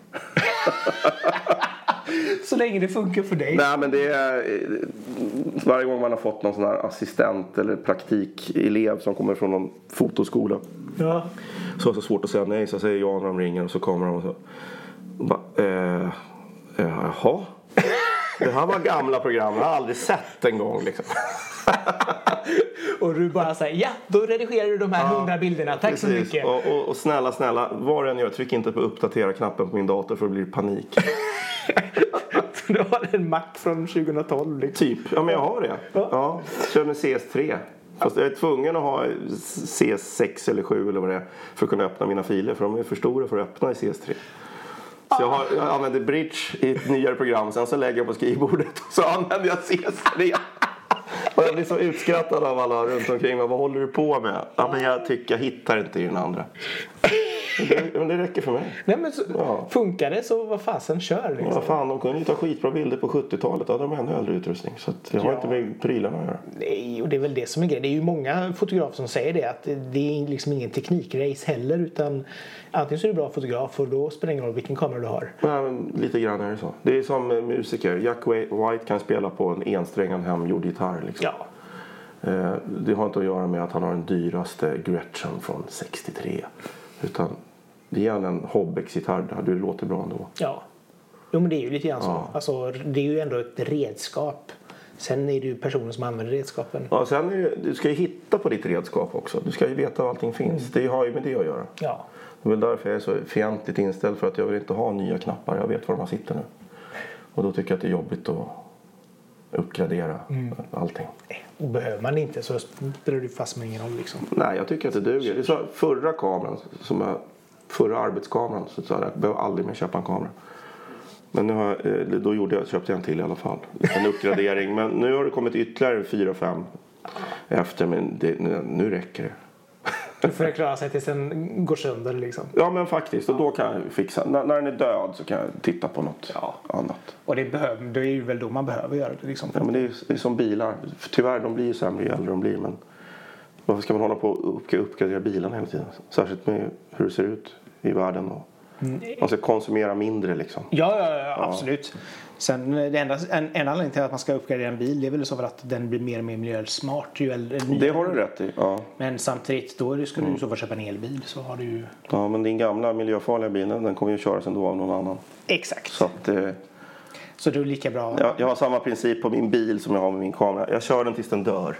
S1: Så länge det funkar för dig.
S2: Nej men det är eh, varje gång man har fått någon sån här assistent eller praktikelev som kommer från någon fotoskola.
S1: Ja.
S2: Så är det så svårt att säga nej så jag säger ja när de ringer och så kommer de och så. Och bara, eh, eh, jaha? Det här var gamla program, jag har aldrig sett en gång liksom.
S1: Och du bara säger ja, då redigerar du de här hundra bilderna. Tack så
S2: Precis.
S1: mycket.
S2: Och, och, och snälla, snälla, vad du än gör, tryck inte på uppdatera-knappen på min dator för det blir panik.
S1: Du har en Mac från 2012 liksom.
S2: Typ, ja men jag har det. Ja, kör med CS3. Fast jag är tvungen att ha CS6 eller 7 eller vad det är för att kunna öppna mina filer för de är för stora för att öppna i CS3. Så jag, har, jag använder Bridge i ett nyare program, sen så lägger jag på skrivbordet och så använder jag CS3. Och jag blir så utskrattad av alla runt omkring mig. Vad håller du på med? Ja, men jag tycker jag hittar inte i den andra. Det, men det räcker för mig.
S1: Nej men så,
S2: Ja.
S1: funkar det så vad fasen kör liksom.
S2: Vad fan, de kunde ju ta skitbra bilder på 70-talet. Då hade de ännu äldre utrustning. Så det har
S1: Ja.
S2: inte med prylarna att göra.
S1: Nej, och det är väl det som är grejen. Det är ju många fotografer som säger det att det är liksom ingen teknikrace heller utan antingen så är du bra fotograf och då spelar det ingen roll vilken kamera du har.
S2: Men lite grann är det så. Det är som musiker. Jack White kan spela på en ensträngad hemgjord gitarr. Liksom.
S1: Ja.
S2: Eh, Det har inte att göra med att han har den dyraste Gretchen från 63. Utan det är en Hobbex-gitarr. där. Det låter bra ändå.
S1: Ja. Jo men det är ju lite grann så.
S2: Ja.
S1: Alltså, det är ju ändå ett redskap. Sen är det ju personer som använder redskapen.
S2: Ja, sen är det, du ska ju hitta på ditt redskap också. Du ska ju veta var allting finns. Det har ju med det att göra.
S1: Ja.
S2: Det är väl därför jag är så fientligt inställd för att jag vill inte ha nya knappar. Jag vet var de sitter nu. Och då tycker jag att det är jobbigt att uppgradera allting.
S1: Och behöver man inte så spelar det fast med ingen roll liksom.
S2: Nej, jag tycker att det duger. Det är så, förra kameran, som jag, förra arbetskameran, så sa jag att jag behöver aldrig mer köpa en kamera. Men nu har jag, eh, då gjorde jag, köpte jag en till i alla fall. En uppgradering. Men nu har det kommit ytterligare fyra, fem efter. Men det, nu räcker det.
S1: Du får klara sig tills den går sönder liksom.
S2: Ja men faktiskt, och då kan jag fixa. När, när den är död så kan jag titta på något
S3: Ja.
S2: annat.
S3: Och det, behöver, det är ju väl då man behöver göra det. Liksom.
S2: Ja, men det, är, det är som bilar. Tyvärr, de blir ju sämre ju äldre de blir. Men varför ska man hålla på och upp- uppgradera bilarna hela tiden? Särskilt med hur det ser ut i världen. Och man ska konsumera mindre liksom.
S3: Ja, ja, ja, absolut. Sen eh, det enda, en, en anledning till att man ska uppgradera en bil det är väl så för att den blir mer och mer miljösmart ju äldre
S2: Det
S3: nyare.
S2: har du rätt i. Ja.
S3: Men samtidigt då ska du i så fall köpa en elbil så har du ju...
S2: ja, men din gamla miljöfarliga bil den kommer ju köras ändå av någon annan.
S3: Exakt.
S2: Så att, eh,
S3: Så det är lika bra.
S2: jag, jag har samma princip på min bil som jag har med min kamera. Jag kör den tills den dör.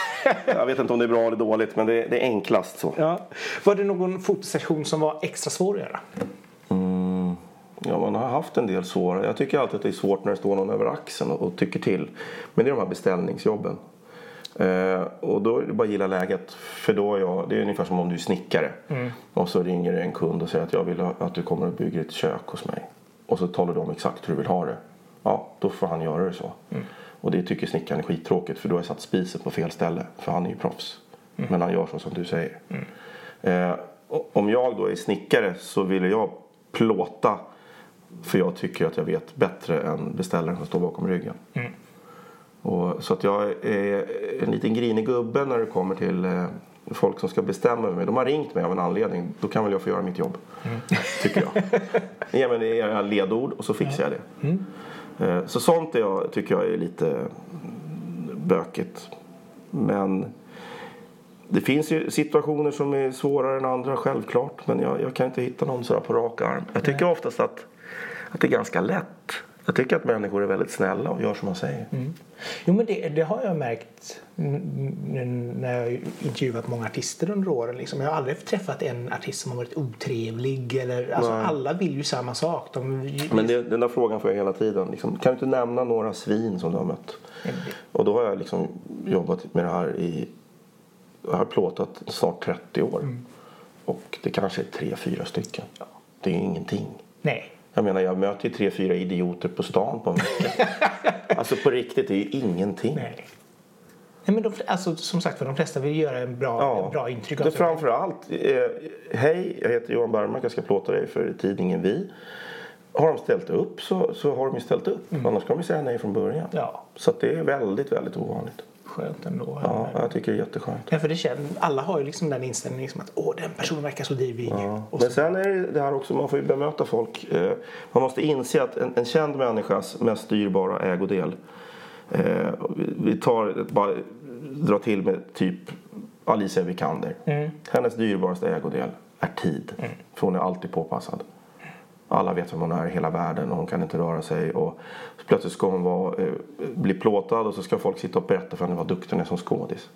S2: jag vet inte om det är bra eller dåligt men det, det är enklast så.
S1: Ja. Var det någon fotosession som var extra svår att göra?
S2: Ja, man har haft en del svåra. Jag tycker alltid att det är svårt när det står någon över axeln och, och tycker till. Men det är de här beställningsjobben. Eh, och då är det bara att gilla läget. För då är jag, det är ungefär som om du är snickare. Och så ringer en kund och säger att jag vill att du kommer och bygger ett kök hos mig. Och så talar du om exakt hur du vill ha det. Ja, då får han göra det så. Och det tycker snickaren är skittråkigt för då har jag satt spisen på fel ställe. För han är ju proffs. Men han gör så som du säger. Eh, och om jag då är snickare så vill jag plåta för jag tycker att jag vet bättre än beställaren som står bakom ryggen. Och, så att jag är en liten grinig gubbe när det kommer till eh, folk som ska bestämma över mig. De har ringt mig av en anledning. Då kan väl jag få göra mitt jobb. Tycker jag. Ge mig era ledord och så fixar jag det. Eh, så sånt jag, tycker jag är lite mm, bökigt. Men det finns ju situationer som är svårare än andra självklart. Men jag, jag kan inte hitta någon sådär på rak arm. Jag tycker oftast att, att det är ganska lätt. Jag tycker att människor är väldigt snälla och gör som man säger.
S1: Jo men det, det har jag märkt när jag har intervjuat många artister under åren. Liksom. Jag har aldrig träffat en artist som har varit otrevlig. Eller, alltså,
S2: Nej.
S1: alla vill ju samma sak. De,
S2: Men det, den där frågan får jag hela tiden. Liksom, kan du inte nämna några svin som du har mött? Och då har jag liksom jobbat med det här i... Jag har plåtat snart 30 år. Och det kanske är tre, fyra stycken. Det är ingenting.
S1: Nej.
S2: Jag menar, jag möter ju tre, fyra idioter på stan på en vecka. alltså på riktigt, det är ju ingenting.
S1: Nej. Nej men de, alltså, som sagt för de flesta vill göra en bra, bra intryck av
S2: det
S1: sig.
S2: framför allt, eh, hej, jag heter Johan Bergmark, jag ska plåta dig för tidningen Vi. Har de ställt upp så, så har de ju ställt upp. Annars kan vi säga nej från början.
S1: Ja.
S2: Så det är väldigt, väldigt ovanligt.
S1: Skönt ändå.
S2: Ja, jag tycker det är jätteskönt.
S1: Ja, för det känns, alla har ju liksom den inställningen liksom att åh, den personen verkar så drivig.
S2: Ja. Men
S1: så,
S2: sen är det det här också, man får ju bemöta folk. Eh, Man måste inse att en, en känd människas mest dyrbara ägodel eh, vi- tar, bara dra till med typ Alicia Vikander. Hennes dyrbaraste ägodel är tid. För hon är alltid påpassad. Alla vet vem hon är i hela världen och hon kan inte röra sig. Och plötsligt ska hon vara, eh, bli plåtad och så ska folk sitta och berätta för henne vad duktig hon är som skådis.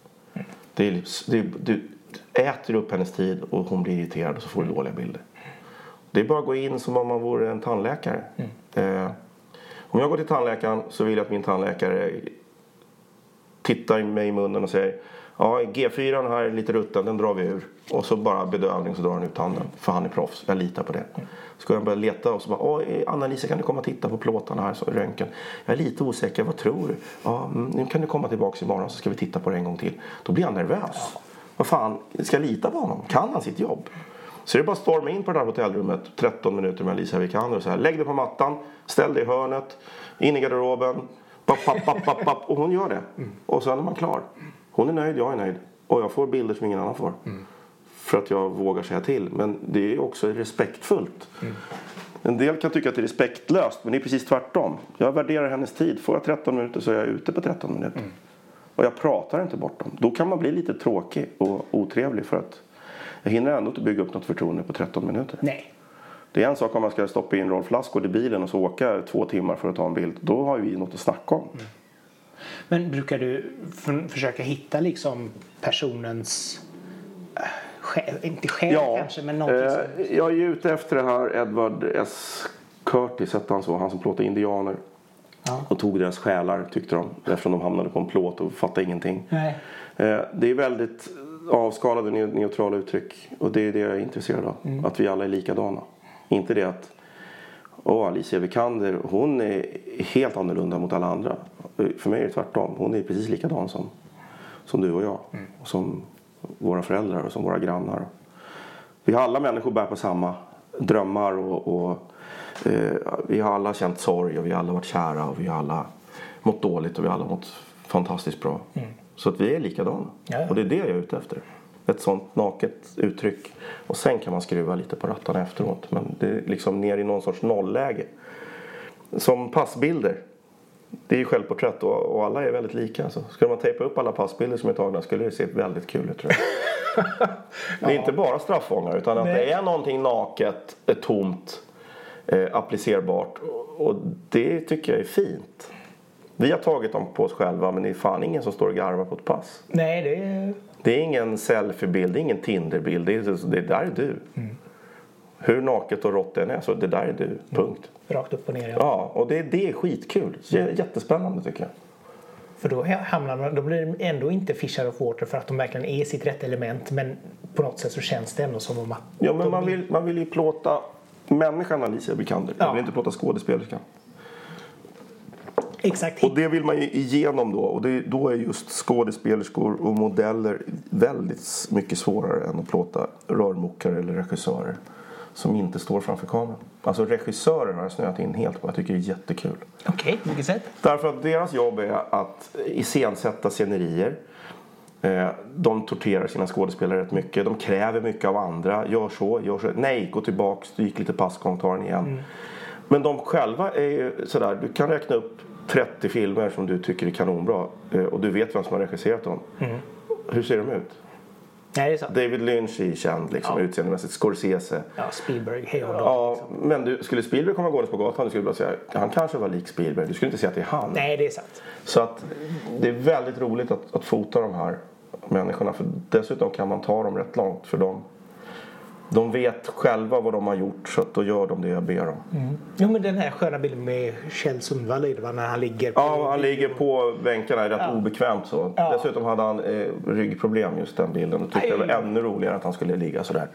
S2: Det är, det du äter upp hennes tid och hon blir irriterad och så får du dåliga bilder. Det är bara att gå in som om man vore en tandläkare. Eh, om jag går till tandläkaren så vill jag att min tandläkare tittar mig i munnen och säger Ja, G4 här är lite rutten, den drar vi ur. Och så bara bedövning så drar han ut tanden. För han är proffs, jag litar på det. Så jag börja leta och så bara, Åh, Anna-Lisa kan du komma och titta på plåtarna här, så röntgen. Jag är lite osäker, vad tror du? Ja, mm, nu kan du komma tillbaka imorgon så ska vi titta på det en gång till. Då blir han nervös. Vad fan, ska jag lita på honom? Kan han sitt jobb? Så det är bara att storma in på det där hotellrummet 13 minuter med Lisa Vikander och så här. Lägg dig på mattan, ställ dig i hörnet, in i garderoben. Papp, papp, papp, papp. Och hon gör det. Och sen är man klar. Hon är nöjd, jag är nöjd. Och jag får bilder som ingen annan får. För att jag vågar säga till. Men det är också respektfullt. En del kan tycka att det är respektlöst, men det är precis tvärtom. Jag värderar hennes tid. Får jag 13 minuter så är jag ute på 13 minuter. Och jag pratar inte bort dem. Då kan man bli lite tråkig och otrevlig för att jag hinner ändå inte bygga upp något förtroende på 13 minuter.
S1: nej.
S2: Det är en sak om man ska stoppa in Rolf Lassgård i bilen och så åka två timmar för att ta en bild. Då har vi något att snacka om.
S1: Men brukar du försöka hitta liksom personens inte själ kanske, men någonting som...
S2: eh, jag är ute efter det här Edward S. Curtis, hette han så, han som plåtade indianer.
S1: Ja.
S2: Och tog deras själar tyckte de, eftersom de hamnade på en plåt och fattade ingenting.
S1: Nej.
S2: Eh, Det är väldigt avskalade ne- neutrala uttryck och det är det jag är intresserad av. Att vi alla är likadana. Inte det att Åh, Alicia Vikander, hon är helt annorlunda mot alla andra. För mig är det tvärtom. Hon är precis likadan som, som du och jag. Och som våra föräldrar och som våra grannar. Vi har alla människor bär på samma drömmar och, och eh, vi har alla känt sorg och vi har alla varit kära och vi har alla mått dåligt och vi har alla mått fantastiskt bra. Så att vi är likadana.
S1: Ja.
S2: Och det är det jag är ute efter. Ett sånt naket uttryck. Och sen kan man skruva lite på rattarna efteråt. Men det är liksom ner i någon sorts nollläge. Som passbilder. Det är självporträtt och, och alla är väldigt lika. Alltså. Skulle man tejpa upp alla passbilder som är tagna skulle det se väldigt kul ut tror jag. Det är inte bara straffångar utan att
S1: Nej.
S2: det är någonting naket, eh, tomt, eh, applicerbart. Och- det tycker jag är fint. Vi har tagit dem på oss själva men det är fan ingen som står och garvar på ett pass.
S1: Nej, det är...
S2: Det är ingen selfiebild, det är ingen Tinderbild. Det, är, det där är du. Hur naket och rått det än är så det där är du. Punkt.
S1: Rakt upp och ner. Ja.
S2: Ja, och det, det är skitkul. Jättespännande tycker jag.
S1: För då hamnar man, då blir det ändå inte Fisher of Water för att de verkligen är sitt rätta element. Men på något sätt så känns det ändå som om att...
S2: Ja, men man vill, man vill ju plåta människan Alicia Vikander. Man
S1: Ja.
S2: vill inte plåta skådespelerskan.
S1: Exakt.
S2: Och det vill man ju igenom då. Och det, då är just skådespelerskor och modeller väldigt mycket svårare än att plåta rörmokare eller regissörer. Som inte står framför kameran. Alltså regissörer har jag snöat in helt på. Jag tycker det är jättekul.
S1: Okej, på vilket sätt?
S2: Därför att deras jobb är att iscensätta scenerier. Eh, De torterar sina skådespelare rätt mycket. De kräver mycket av andra. Gör så, gör så. Nej, gå tillbaks. Du gick lite passgång, ta den igen. Men de själva är ju sådär. Du kan räkna upp 30 filmer som du tycker är kanonbra. eh, Och du vet vem som har regisserat dem. Hur ser de ut?
S1: Nej.
S2: David Lynch är känd liksom,
S1: Ja.
S2: utseendemässigt. Scorsese.
S1: Ja, Spielberg, hej och då.
S2: Ja, men du, skulle Spielberg komma gåendes på gatan du skulle bara säga han kanske var lik Spielberg. Du skulle inte säga att det är han.
S1: Nej, det är sant.
S2: Så att det är väldigt roligt att, att fota de här människorna. För dessutom kan man ta dem rätt långt. För de, de vet själva vad de har gjort så att då gör de det jag ber om.
S1: Jo, men den här sköna bilden med Kjell Sundvall är det va? När han ligger på...
S2: Ja, han ligger på bänkarna är rätt
S1: Ja.
S2: obekvämt så.
S1: Ja.
S2: Dessutom hade han eh, ryggproblem just den bilden. Och tyckte det var
S1: Aj.
S2: ännu roligare att han skulle ligga sådär.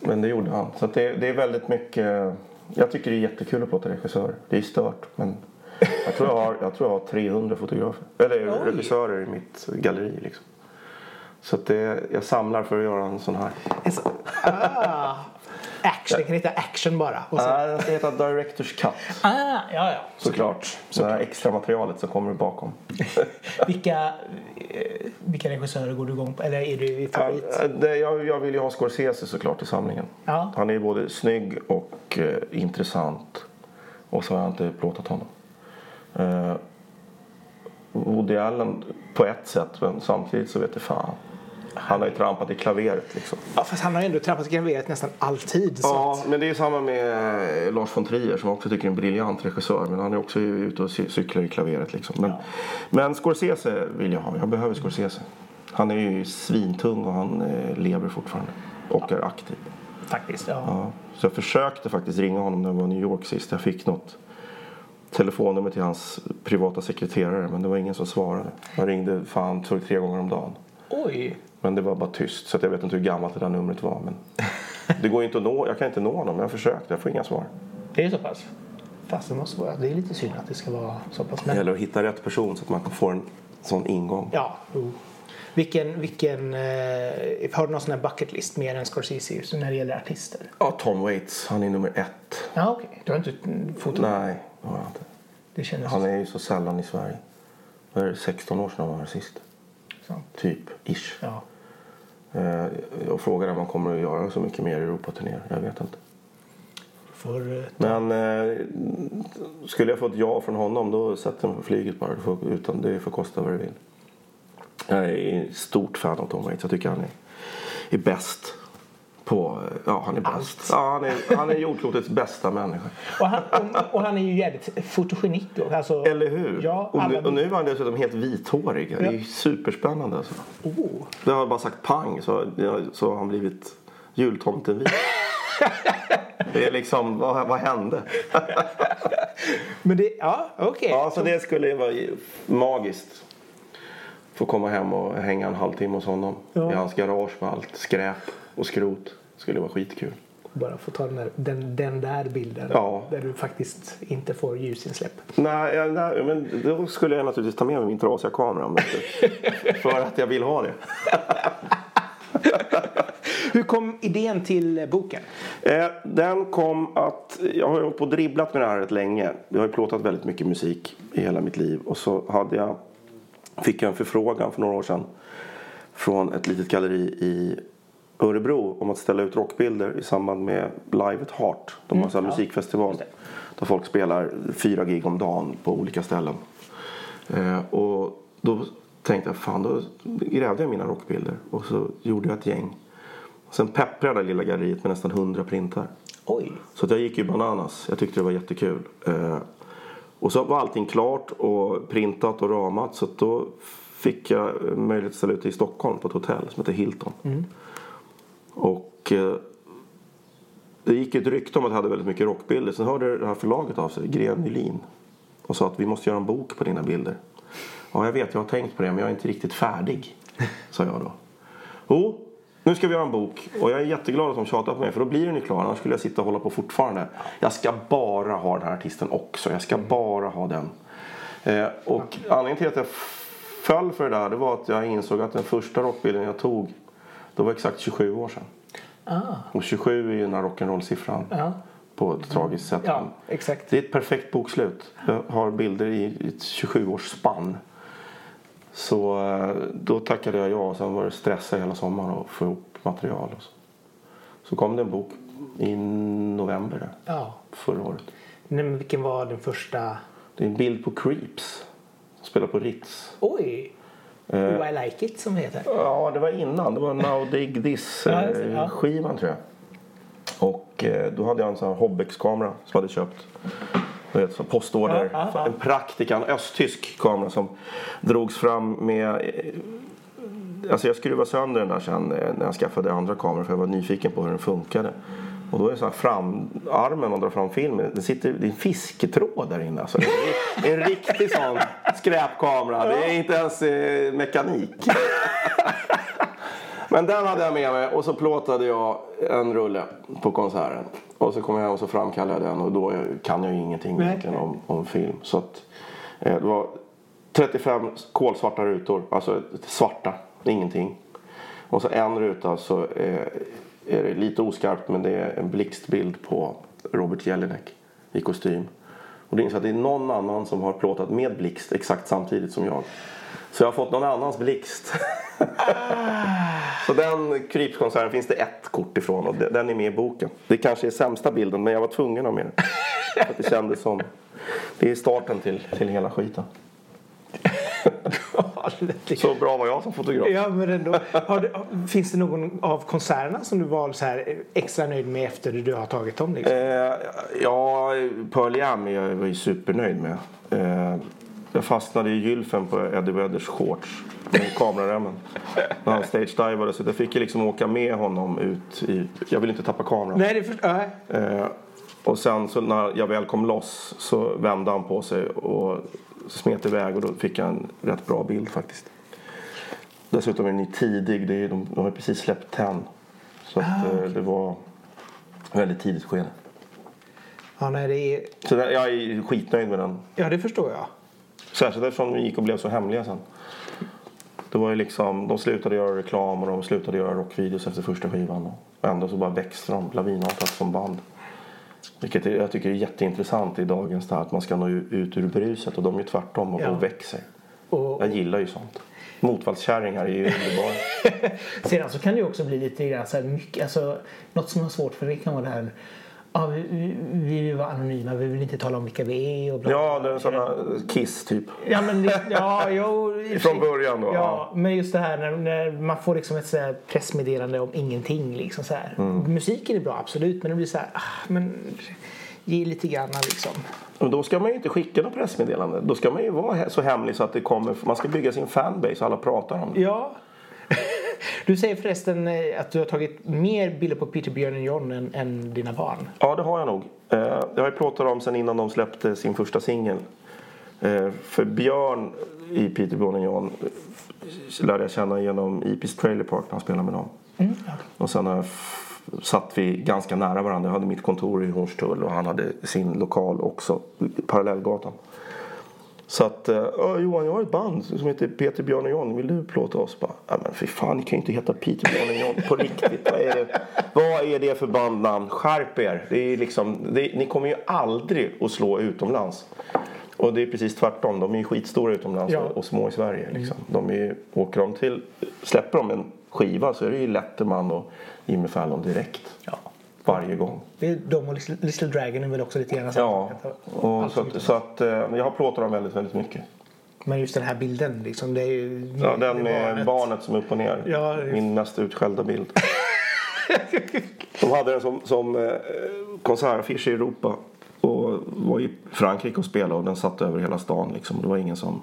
S2: Men det gjorde han. Så att det, det är väldigt mycket. Jag tycker det är jättekul att plåta regissörer. Det är stört men jag tror jag har, jag tror jag har 300 fotografer. Eller
S1: Oj.
S2: regissörer i mitt galleri liksom. Så att det, jag samlar för att göra en sån här.
S1: Ah, Action, det kan heta action bara. Och så,
S2: Nej, den ska heta Directors Cut.
S1: ah, ja, ja.
S2: Såklart. Det här extra materialet som kommer bakom.
S1: Vilka, eh, vilka regissörer går du igång på? Eller är du i favorit?
S2: Det, jag, jag vill ju ha Scorsese såklart i samlingen.
S1: Ja.
S2: Han är ju både snygg och eh, intressant. Och så har jag inte plåtat honom. Eh, Woody Allen på ett sätt, men samtidigt så vet jag fan. Han har ju trampat i klaveret liksom.
S1: Ja, fast han har ju ändå trampat i klaveret nästan alltid.
S2: Ja,
S1: att,
S2: men det är ju samma med eh, Lars von Trier som jag också tycker är en briljant regissör. Men han är också ute och cy- cyklar i klaveret liksom. Men, men Scorsese vill jag ha. Jag behöver Scorsese. Han är ju svintung och han eh, lever fortfarande. Och är aktiv.
S1: faktiskt, ja.
S2: Ja. Så jag försökte faktiskt ringa honom när jag var i New York sist. Jag fick något telefonnummer till hans privata sekreterare. Men det var ingen som svarade. Jag ringde fan två, tre gånger om dagen.
S1: Oj.
S2: Men det var bara tyst. Så att jag vet inte hur gammalt det där numret var. Men det går ju inte att nå. Jag kan inte nå honom. Jag har försökt. Jag får inga svar.
S1: Det är så pass? Fast det måste vara. Det är lite synd att det ska vara så pass.
S2: Det
S1: Men,
S2: gäller att hitta rätt person så att man får en sån ingång.
S1: ja, jo. Vilken, vilken, eh, har du någon sån här bucket list mer än Scorsese just när det gäller artister?
S2: Ja, Tom Waits. Han är nummer ett.
S1: Ja, okej. Du har inte foto?
S2: Nej, det har jag inte.
S1: Det kändes
S2: Han är ju så sällan i Sverige. Det är 16 år sedan han var här sist. Typ, ish.
S1: Ja.
S2: Jag frågar om han kommer att göra så mycket mer Europaturnéer. Jag vet inte.
S1: För, eh,
S2: Men eh, skulle jag få ett ja från honom då sätter jag mig på flyget bara. Du får, utan det får kosta vad det vill. Jag är stort fan av Tom Waits. Jag tycker han är, är bäst på... Ja, han är bäst. Ja, han, är, han är jordklotets bästa människa.
S1: och, han, och, och han är ju jävligt fotogenik då. Alltså,
S2: Eller hur?
S1: Ja,
S2: och, nu, och nu är han dessutom helt vithårig. Det är ju superspännande alltså.
S1: Oh.
S2: Det har bara sagt pang så, så har han blivit jultomten vit. Det är liksom, vad, vad hände?
S1: Men det, ja, okej.
S2: Ja, så det skulle vara magiskt. Få komma hem och hänga en halvtimme hos honom.
S1: Ja.
S2: I hans garage med allt skräp och skrot. Skulle vara skitkul.
S1: Bara få ta den där, den, den där bilden.
S2: Ja.
S1: Där du faktiskt inte får ljusinsläpp.
S2: Nej, ja, nej, men då skulle jag naturligtvis ta med mig min trasiga kamera. För att jag vill ha det.
S1: Hur kom idén till boken?
S2: Eh, den kom att, jag har hållit på och dribblat med det här rätt länge. Jag har ju plåtat väldigt mycket musik i hela mitt liv. Och så hade jag, fick jag en förfrågan för några år sedan. Från ett litet galleri i Örebro om att ställa ut rockbilder i samband med Live at Heart. De har en sån här musikfestival. Där folk spelar fyra gig om dagen på olika ställen. Eh, och då tänkte jag, fan då grävde jag mina rockbilder. Och så gjorde jag ett gäng. Och sen pepprade jag det lilla galleriet med nästan 100 printar.
S1: Oj.
S2: Så att jag gick ju bananas. Jag tyckte det var jättekul. Eh, och så var allting klart och printat och ramat. Så då fick jag möjlighet att ställa ut det i Stockholm på ett hotell som heter Hilton. Och eh, det gick ett rykte om att jag hade väldigt mycket rockbilder. Sen hörde det här förlaget av sig, Gren Nylin. Och sa att vi måste göra en bok på dina bilder. Ja, jag vet, jag har tänkt på det men jag är inte riktigt färdig. Sa jag då. Jo, nu ska vi göra en bok. Och jag är jätteglad att de tjatar på mig för då blir den ju klar. Annars skulle jag sitta och hålla på fortfarande. Jag ska bara ha den här artisten också. Jag ska bara ha den. Eh, och anledningen till att jag föll för det där det var att jag insåg att den första rockbilden jag tog då var exakt 27 år sedan.
S1: Ah.
S2: Och 27 är ju den här rock'n'roll-siffran
S1: Ja.
S2: på ett tragiskt sätt.
S1: Ja, exakt.
S2: Det är ett perfekt bokslut. Jag har bilder i ett 27-årsspann. Så eh, då tackade jag ja och sen var det stressa hela sommaren och få ihop material. Och så. så kom det en bok i november
S1: Ja.
S2: förra året.
S1: Nej, vilken var den första?
S2: Det är en bild på Creeps som spelar på Ritz.
S1: Oj. Oh, I like it som heter.
S2: Ja, det var innan. Det var Now Dig This
S1: Ja,
S2: eh, tror jag. Och eh, då hade jag en sån här Hobbex-kamera som jag hade köpt. Du vet, så postorder.
S1: Ja, ja, ja.
S2: En praktika, en östtysk kamera som drogs fram med... eh, Alltså jag skruvade sönder den där sen eh, när jag skaffade andra kameror för jag var nyfiken på hur den funkade. Och då är det så här framarmen man drar fram filmen. Det, sitter, det är en fisketråd där inne. Alltså. Det är en riktig sån skräpkamera. Det är inte ens eh, mekanik. Men den hade jag med mig och så plåtade jag en rulle på konserten. Och så kom jag hem och så framkallade jag den och då kan jag ju ingenting egentligen om, om film. Så att, eh, det var 35 kolsvarta rutor, alltså svarta, ingenting. Och så en ruta så eh, är det lite oskarpt men det är en blixtbild på Robert Jelinek i kostym. Och det är så att det är någon annan som har plåtat med blixt exakt samtidigt som jag. Så jag har fått någon annans blixt. så den krypskonserten finns det ett kort ifrån och den är med i boken. Det kanske är sämsta bilden men jag var tvungen att ha med den. För att det kändes som... Det är starten till, till hela skiten så bra var jag som fotograf.
S1: Ja, men ändå. Du, finns det någon av konserterna som du var så här extra nöjd med efter du har tagit dem? Liksom?
S2: Eh, ja, Pearl Jam jag var ju supernöjd med. Eh, jag fastnade i gylfen på Eddie Wedders shorts med kameraremmen. När han stage-divade så jag fick liksom åka med honom ut i... Jag vill inte tappa kameran.
S1: Nej, det förstår jag.
S2: Eh, och sen så när jag väl kom loss så vände han på sig och smet iväg och då fick jag en rätt bra bild faktiskt. Dessutom är den tidig. Det är, de, de har precis släppt TEN. Så att, ah, okay. det var väldigt tidigt skede.
S1: Ja, nej, det är...
S2: Så där, jag är skitnöjd med den.
S1: Ja, det förstår jag.
S2: Särskilt eftersom de gick och blev så hemliga sen. Det var ju liksom, de slutade göra reklam och de slutade göra rockvideos efter första skivan. Och ändå så bara växte de lavinartat som band. Vilket jag tycker är jätteintressant i dagens det här att man ska nå ut ur bruset och de är tvärtom och, ja. och växer. Och, jag gillar ju sånt. Motvallskärringar är ju underbara.
S1: Sedan så kan det ju också bli lite grann så här mycket, alltså något som är svårt för det kan vara det här Ja, vi, vi vill vara anonyma, vi vill inte tala om vilka vi är. Och
S2: bla, ja, det är sådana Kiss typ.
S1: Ja, men det, ja, jo,
S2: Från början då?
S1: Ja, ja, men just det här när, när man får liksom ett så pressmeddelande om ingenting. Liksom så mm. Musiken är bra, absolut, men det blir så här, ah, men ge lite grann liksom.
S2: Och då ska man ju inte skicka något pressmeddelande. Då ska man ju vara så hemlig så att det kommer, man ska bygga sin fanbase och alla pratar om det.
S1: Ja. Du säger förresten eh, att du har tagit mer bilder på Peter, Björn och John än, än dina barn.
S2: Ja, det har jag nog. Eh, jag har plåtat dem sen innan de släppte sin första singel. Eh, för Björn i Peter, Björn och John lärde jag känna genom Ipis Trailer Park när han spelade med dem. Mm, ja. Och sen har satt vi ganska nära varandra. Jag hade mitt kontor i Hornstull och han hade sin lokal också, parallellgatan. Så att, äh, Johan jag har ett band som heter Peter, Björn och John. Vill du plåta oss? Bara, ja men fy fan, ni kan ju inte heta Peter, Björn och John på riktigt. Vad är det, vad är det för bandnamn? Skärp er! Det är liksom, det, ni kommer ju aldrig att slå utomlands. Och det är precis tvärtom. De är ju skitstora utomlands ja. och, och, små i Sverige. Liksom. De är, åker de till, släpper de en skiva så är det ju Letterman och Jimmy Fallon direkt. Ja. Varje gång.
S1: Det är de och Little Dragon är väl också lite grann
S2: Ja, och så, att, så att, eh, jag har plåtat dem väldigt, väldigt mycket.
S1: Men just den här bilden liksom, det är ju...
S2: Ja, den med barnet. barnet som är upp och ner. Ja. Min mest utskällda bild. de hade den som, som eh, konsertaffisch i Europa och var i Frankrike och spelade och den satt över hela stan liksom. Det var ingen som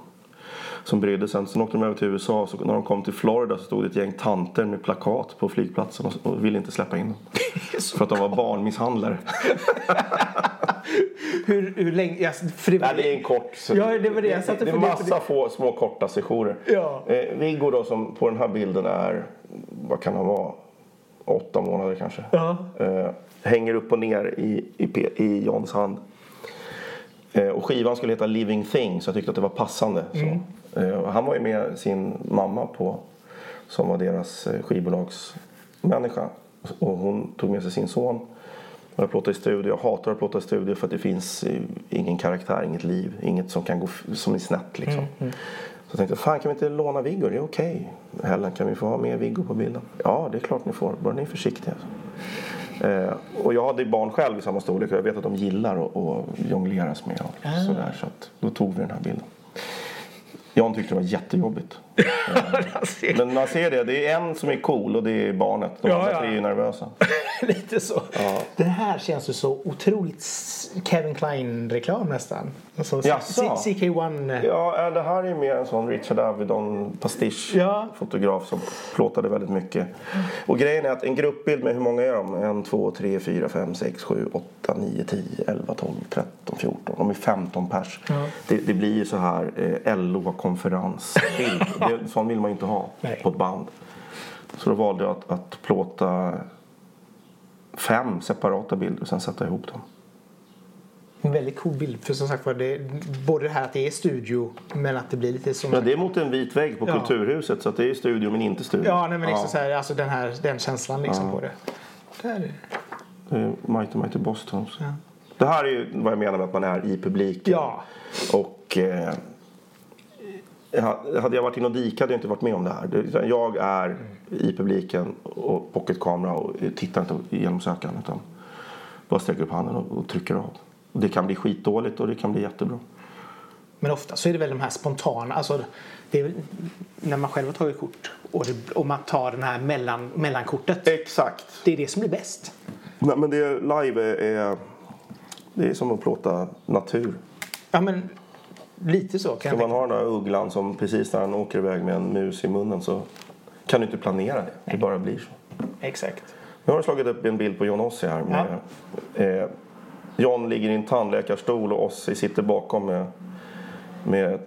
S2: som brydde sig. Sen åkte de över till USA så när de kom till Florida så stod det ett gäng tanter med plakat på flygplatsen och, ville inte släppa in dem. för att de var barnmisshandlare.
S1: hur, hur länge? Ja,
S2: för det, var... Nej, det är en kort.
S1: Ja, det var det jag satte
S2: Det är massa få, små korta sessioner. Ja. Eh, Viggo då som på den här bilden är, vad kan han vara? Åtta månader kanske. Ja. Eh, hänger upp och ner i, i, i Johns hand. Eh, skivan skulle heta Living Thing så jag tyckte att det var passande. Mm. Eh, han var ju med sin mamma på som var deras eh, skivbolagsmänniska. Och hon tog med sig sin son. Och jag plåtar i studio. Jag hatar att plåta i studio för att det finns ingen karaktär, inget liv, inget som kan gå som är snett liksom. Mm, mm. Så jag tänkte, fan kan vi inte låna Viggo? Det är okej. Okay. Helen, kan vi få ha med Viggo på bilden? Ja, det är klart ni får. Bara ni är försiktiga. Eh, och jag hade barn själv i samma storlek och jag vet att de gillar att, att jongleras med. Och ah. sådär, så att då tog vi den här bilden. Jan tyckte det var jättejobbigt. Men man ser det, det är en som är cool och det är barnet. De andra ja. tre är ju nervösa.
S1: Lite så. Ja. Det här känns ju så otroligt Kevin Klein-reklam nästan. Alltså, CK1.
S2: Ja, det här är mer en sån Richard Avedon pastisch-fotograf som plåtade väldigt mycket. Och grejen är att en gruppbild med hur många är de? En, två, tre, fyra, fem, sex, sju, åtta, nio, tio, elva, tolv, tretton, fjorton. De är 15 pers. Ja. Det, det, blir ju så här eh, LO-konferensbild. sån vill man ju inte ha Nej. på ett band. Så då valde jag att, att plåta fem separata bilder och sen sätta ihop dem.
S1: En väldigt cool bild. För som sagt var, det, både det här att det är studio men att det blir lite som...
S2: Ja, det är mot en vit vägg på ja. Kulturhuset så att det är studio men inte studio.
S1: Ja, nej, men liksom ja. så här, alltså den, här, den känslan liksom ja. på det. där är det.
S2: Är Mighty Mighty Boston.
S1: Ja.
S2: Det här är ju vad jag menar med att man är i publiken.
S1: Ja.
S2: Och eh, hade jag varit inne och dikat hade jag inte varit med om det här. Jag är i publiken och pocketkamera och tittar inte genom sökaren utan bara sträcker upp handen och, och trycker av. Det kan bli skitdåligt och det kan bli jättebra.
S1: Men ofta så är det väl de här spontana, alltså det är när man själv har tagit kort och, det, och man tar den här mellan, mellankortet.
S2: Exakt.
S1: Det är det som blir bäst.
S2: Nej, men det live är, är, det är som att plåta natur.
S1: Ja men lite så kan
S2: Ska man ha den där ugglan som precis när han åker iväg med en mus i munnen så kan du inte planera det. Det bara blir så.
S1: Exakt.
S2: Nu har jag slagit upp en bild på John Ossie här. Med, eh, John ligger i en tandläkarstol och Ossi sitter bakom med, med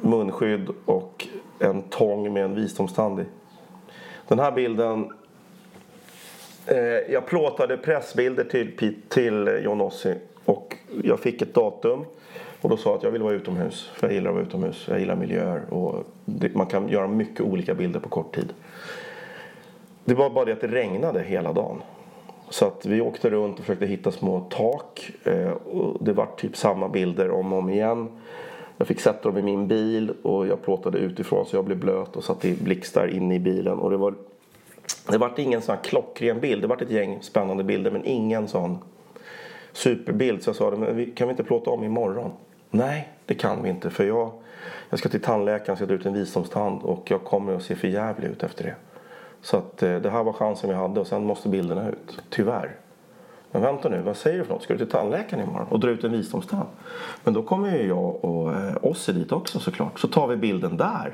S2: munskydd och en tång med en visdomstand i. Den här bilden... Eh, jag plåtade pressbilder till, till John Ossi och jag fick ett datum. Och då sa jag att jag vill vara utomhus, för jag gillar att vara utomhus. Jag gillar miljöer och det, man kan göra mycket olika bilder på kort tid. Det var bara det att det regnade hela dagen. Så att vi åkte runt och försökte hitta små tak. Eh, och det var typ samma bilder om och om igen. Jag fick sätta dem i min bil och jag plåtade utifrån så jag blev blöt och satte i blixtar inne i bilen. Och det var, det vart ingen sån här klockren bild. Det vart ett gäng spännande bilder men ingen sån superbild. Så jag sa, men kan vi inte plåta om imorgon? Nej, det kan vi inte för jag, jag ska till tandläkaren, ska dra ut en visdomstand och jag kommer att se för jävlig ut efter det. Så att eh, det här var chansen vi hade och sen måste bilderna ut. Tyvärr. Men vänta nu, vad säger du för något? Ska du till tandläkaren imorgon och dra ut en visdomstand? Men då kommer ju jag och eh, Ossi dit också såklart. Så tar vi bilden där.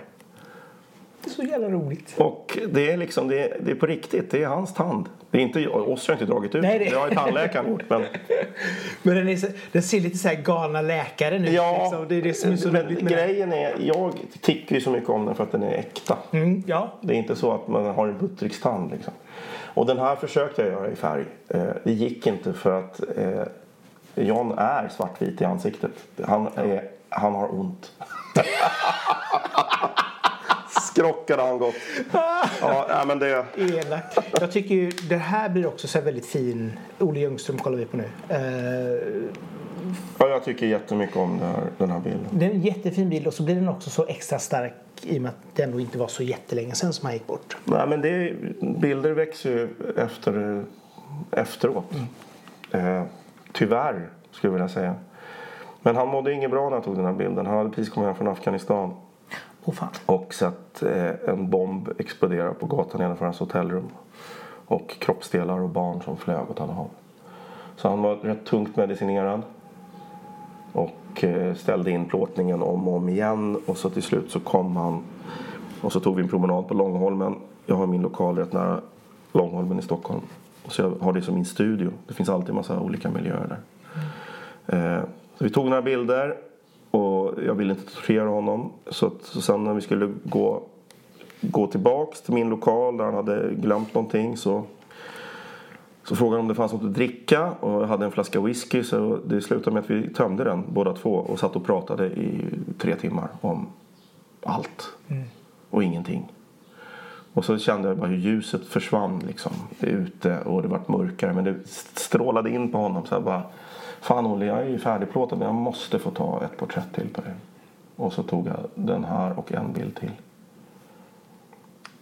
S1: Det är så jävla roligt.
S2: Och det är liksom, det är, det är på riktigt. Det är hans tand. Det är inte, Ossi har inte dragit ut
S1: Nej,
S2: det. har ju tandläkaren gjort. Men
S1: Men den, är så, den ser lite så här galna läkare nu.
S2: ja,
S1: liksom. Det är det som är så
S2: men
S1: roligt med den.
S2: grejen är, jag tycker ju så mycket om den för att den är äkta.
S1: Mm, ja.
S2: Det är inte så att man har en buttrickstand liksom. Och den här försökte jag göra i färg. Eh, det gick inte för att eh, John är svartvit i ansiktet. Han, är, han har ont. Skrockade han gott. Ja, men det...
S1: Elakt. Jag tycker ju det här blir också så väldigt fin. Olle Ljungström kollar vi på nu. Eh,
S2: Ja, jag tycker jättemycket om här, den här bilden.
S1: det är en jättefin bild och så blir den också så extra stark i och med att det ändå inte var så jättelänge sedan som han gick bort.
S2: Nej, men det, bilder växer ju efter, efteråt. Eh, tyvärr, skulle jag vilja säga. Men han mådde inget bra när han tog den här bilden. Han hade precis kommit hem från Afghanistan
S1: Oh, fan.
S2: och sett eh, en bomb explodera på gatan nedanför hans hotellrum. Och kroppsdelar och barn som flög åt alla håll. Så han var rätt tungt medicinerad. Och eh, ställde in plåtningen om och om igen. Och så till slut så kom han. Och så tog vi en promenad på Långholmen. Jag har min lokal rätt nära Långholmen i Stockholm. Så jag har det som min studio. Det finns alltid en massa olika miljöer där. Eh, så vi tog några bilder. Och jag ville inte tortera honom. Så, att, så sen när vi skulle gå, gå tillbaks till min lokal där han hade glömt någonting så så frågade han om det fanns något att dricka. Och jag hade en flaska whisky så det slutade med att vi tömde den båda två och satt och pratade i tre timmar om allt. Och ingenting. Och så kände jag bara hur ljuset försvann liksom. Ute och det vart mörkare men det strålade in på honom. Så här bara Fan Olle, jag är ju färdigplåtad men jag måste få ta ett porträtt till på dig. Och så tog jag den här och en bild till.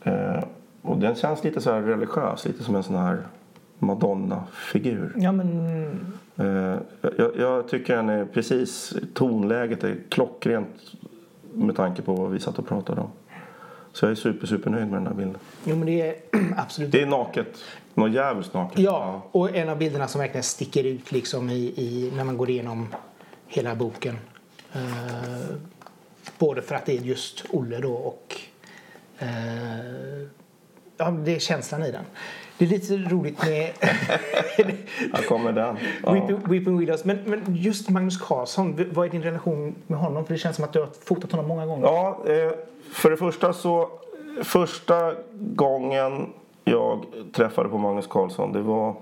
S2: Eh, och den känns lite så här religiös, lite som en sån här Madonna-figur.
S1: Ja men
S2: Eh, jag, jag tycker den är precis, tonläget är klockrent med tanke på vad vi satt och pratade om. Så jag är super, super nöjd med den här bilden.
S1: Jo men det är absolut.
S2: Det är naket. Något jävligt naket.
S1: Ja, och en av bilderna som verkligen sticker ut liksom i, i när man går igenom hela boken. Eh, både för att det är just Olle då och eh, ja, det är känslan i den. Det är lite roligt med
S2: Här kommer den. Ja.
S1: Weeping, Weeping Willows. Men, men just Magnus Carlsson, vad är din relation med honom? För det känns som att du har fotat honom många gånger.
S2: Ja, eh, för det första så... Första gången jag träffade på Magnus Carlsson det var...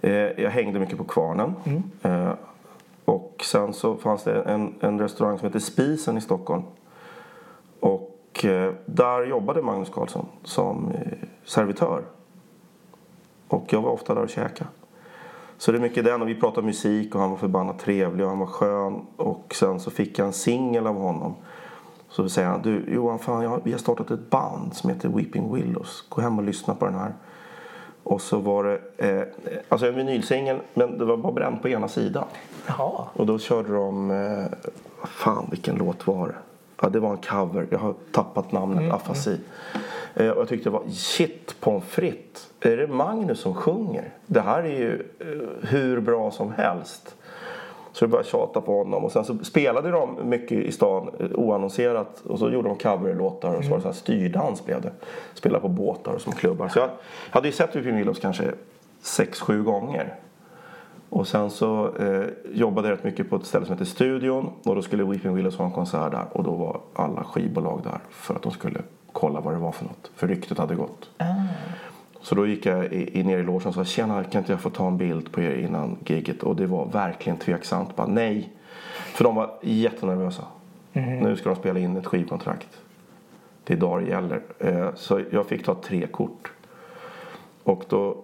S2: Eh, jag hängde mycket på Kvarnen. Eh, och sen så fanns det en, en restaurang som heter Spisen i Stockholm. Och där jobbade Magnus Carlsson som servitör. Och jag var ofta där och käkade. Så det är mycket den och vi pratade musik och han var förbannat trevlig och han var skön. Och sen så fick jag en singel av honom. Så säger han, du Johan fan jag, vi har startat ett band som heter Weeping Willows. Gå hem och lyssna på den här. Och så var det, eh, alltså en vinylsingel men det var bara bränt på ena sidan.
S1: Jaha.
S2: Och då körde de, eh, fan vilken låt var det? Ja, det var en cover. Jag har tappat namnet, afasi. Eh, och jag tyckte det var shit pommes frites. Är det Magnus som sjunger? Det här är ju eh, hur bra som helst. Så jag började tjata på honom och sen så spelade de mycket i stan eh, oannonserat och så gjorde de coverlåtar och så var det så här styrdans blev det. Spelade på båtar och som klubbar. Så jag hade ju sett Weeping Willows kanske sex, sju gånger. Och sen så eh, jobbade jag rätt mycket på ett ställe som heter Studion och då skulle Weeping Willows ha en konsert där och då var alla skivbolag där för att de skulle kolla vad det var för något. För ryktet hade gått. Så då gick jag i, i ner i logen och sa tjena kan inte jag få ta en bild på er innan giget och det var verkligen tveksamt. Bara nej. För de var jättenervösa. Nu ska de spela in ett skivkontrakt. Det är idag det gäller. Eh, så jag fick ta tre kort. Och då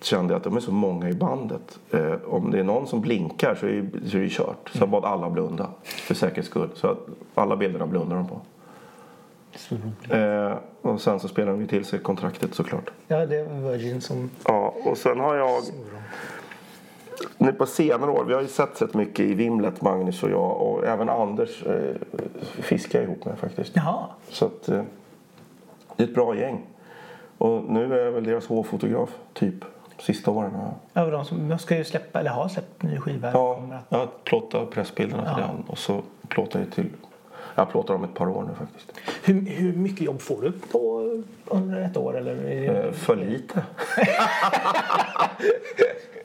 S2: kände jag att de är så många i bandet. Eh, om det är någon som blinkar så är, så är det kört. Så jag bad alla blunda för säkerhets skull. Så att alla bilderna blundar de på.
S1: Så roligt.
S2: Eh, och sen så spelade de ju till sig kontraktet såklart.
S1: Ja, det var Virgin som...
S2: Ja, och sen har jag nu på senare år, vi har ju sett rätt mycket i Vimlet, Magnus och jag och även Anders eh, fiskar ihop med faktiskt.
S1: Jaha.
S2: Så att eh, det är ett bra gäng. Och nu är jag väl deras hårfotograf, typ. Sista åren.
S1: Ja, de, som, de ska ju släppa, eller har släppt ny skiva.
S2: Ja,
S1: att-
S2: jag plåtar pressbilderna till
S1: Ja.
S2: den och så plåtar jag till... Jag plåtar om ett par år nu faktiskt.
S1: Hur, hur mycket jobb får du på under ett år? Eller det...
S2: Eh, för lite.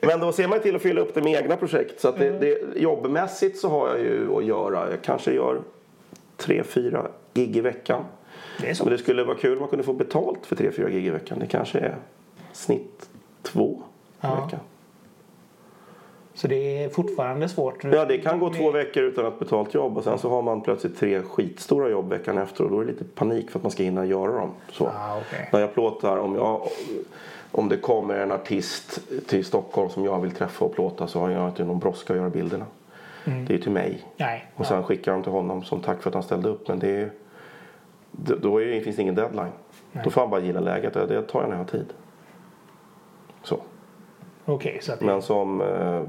S2: Men då ser man till att fylla upp det med egna projekt. Så att det, det, jobbmässigt så har jag ju att göra. Jag kanske gör tre, fyra gig i veckan.
S1: Det.
S2: Men det skulle vara kul om man kunde få betalt för tre, fyra gig i veckan. Det kanske är snitt två i
S1: Ja.
S2: veckan.
S1: Så det är fortfarande svårt.
S2: Ja, det kan gå två veckor utan ett betalt jobb och sen så har man plötsligt tre skitstora jobb veckan efter och då är det lite panik för att man ska hinna göra dem. Så.
S1: Ah, okej.
S2: När jag plåtar, om, jag, om det kommer en artist till Stockholm som jag vill träffa och plåta så har jag inte någon brådska att göra bilderna. Det är till mig.
S1: Nej.
S2: Och sen skickar jag dem till honom som tack för att han ställde upp. Men det är, då är, finns det ingen deadline. Då får han bara gilla läget. Det tar jag när jag har tid.
S1: Okej, så det...
S2: Men som... Eh,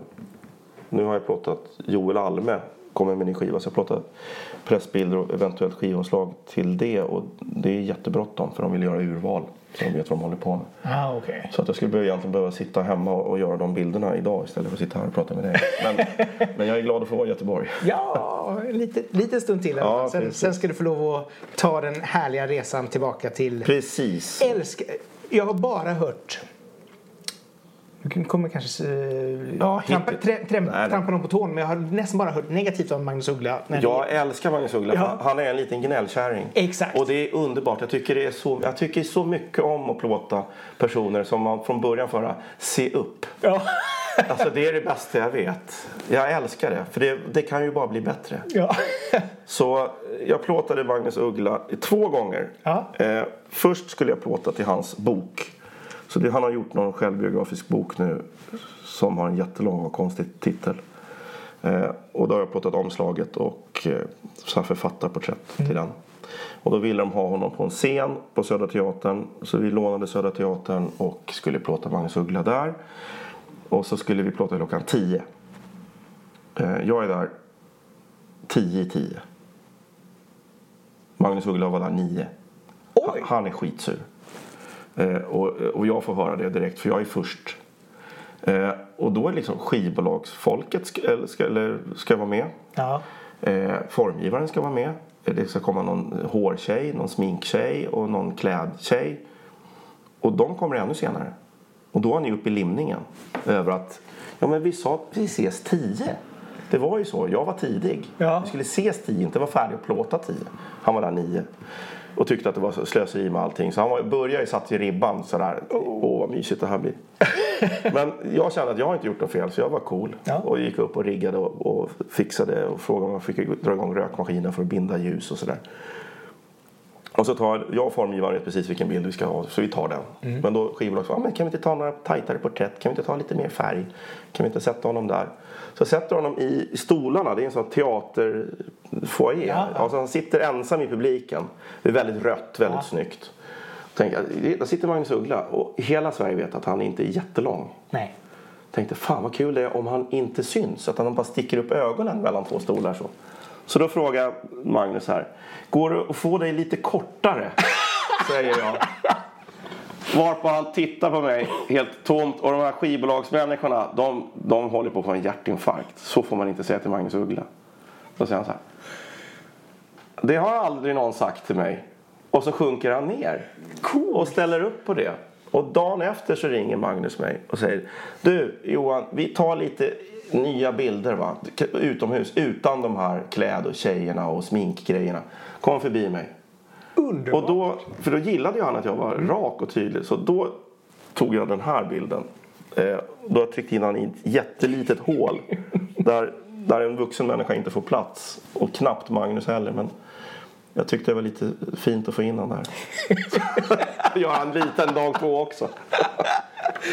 S2: nu har jag plåtat Joel Alme kommer med en ny skiva. Så jag plåtar pressbilder och eventuellt skivomslag till det. Och det är jättebråttom för de vill göra urval. Så de vet vad de håller på med.
S1: Ah, okej.
S2: Så att jag skulle egentligen behöva sitta hemma och, göra de bilderna idag istället för att sitta här och prata med dig. Men, men jag är glad att få vara i Göteborg.
S1: Ja, en liten, stund till.
S2: Ja,
S1: sen, sen ska du få lov att ta den härliga resan tillbaka till...
S2: Precis.
S1: Älskar... Jag har bara hört... Du kommer kanske eh,
S2: Ja,
S1: trampa, trä, trä,
S2: Nej, nej.
S1: trampa någon på tån men jag har nästan bara hört negativt om Magnus Uggla. när det-
S2: Jag älskar Magnus Uggla.
S1: Ja.
S2: Han är en liten gnällkärring.
S1: Exakt.
S2: Och det är underbart. Jag tycker, det är så, jag tycker så mycket om att plåta personer som man från början får höra se upp.
S1: Ja.
S2: Alltså det är det bästa jag vet. Jag älskar det. För det, det kan ju bara bli bättre.
S1: ja.
S2: Så jag plåtade Magnus Uggla två gånger.
S1: Ja.
S2: Eh, först skulle jag plåta till hans bok. Så det, han har gjort någon självbiografisk bok nu som har en jättelång och konstig titel. Eh, och då har jag plåtat omslaget och eh, så här författarporträtt till den. Och då ville de ha honom på en scen på Södra Teatern. Så vi lånade Södra Teatern och skulle plåta Magnus Uggla där. Och så skulle vi plåta klockan 10. Eh, jag är där 10 i 10. Magnus Uggla var där 9.
S1: Oj.
S2: Han är skitsur. Eh, och, och jag får höra det direkt för jag är först. Eh, och då är liksom skivbolagsfolket ska, ska, eller ska vara med.
S1: ja.
S2: Eh, formgivaren ska vara med. Det ska komma någon hårtjej, någon sminktjej och någon klädtjej. Och de kommer ännu senare. Och då är ni uppe i limningen. Över att, ja men vi sa att vi ses tio. Det var ju så, jag var tidig.
S1: Ja.
S2: Vi skulle ses tio, inte vara färdig och plåta tio. Han var där nio. Och tyckte att det var slöseri med allting. Så han var, började ju satt i ribban sådär. Åh vad mysigt det här blir. Men jag kände att jag har inte gjort något fel så jag var cool.
S1: Ja.
S2: Och gick upp och riggade och, och fixade och frågade om jag fick dra igång rökmaskinen för att binda ljus och sådär. Och så tar jag och formgivaren precis vilken bild vi ska ha, så vi tar den. Men då skivbolaget ah, men kan vi inte ta några tajtare porträtt? Kan vi inte ta lite mer färg? Kan vi inte sätta honom där? Så sätter honom i stolarna, det är en sån teaterfoyer.
S1: Ja.
S2: Alltså han sitter ensam i publiken. Det är väldigt rött, väldigt snyggt. Tänk, där sitter Magnus Uggla och hela Sverige vet att han inte är jättelång.
S1: Nej.
S2: Tänkte fan vad kul det är om han inte syns. Att han bara sticker upp ögonen mellan två stolar så. Så då frågar Magnus här. Går det att få dig lite kortare? Säger jag. Varpå han tittar på mig helt tomt och de här skivbolagsmänniskorna de, de håller på att få en hjärtinfarkt. Så får man inte säga till Magnus Uggla. Då säger han så här. Det har aldrig någon sagt till mig. Och så sjunker han ner. Och ställer upp på det. Och dagen efter så ringer Magnus mig och säger Du Johan, vi tar lite nya bilder va? Utomhus utan de här kläd och tjejerna och sminkgrejerna. Kom förbi mig.
S1: Underbart.
S2: Och då, för då gillade ju han att jag var rak och tydlig. Så då tog jag den här bilden. Eh, då har jag tryckt in han i ett jättelitet hål. Där, där en vuxen människa inte får plats. Och knappt Magnus heller. Men jag tyckte det var lite fint att få in han där. Gör han liten dag två också.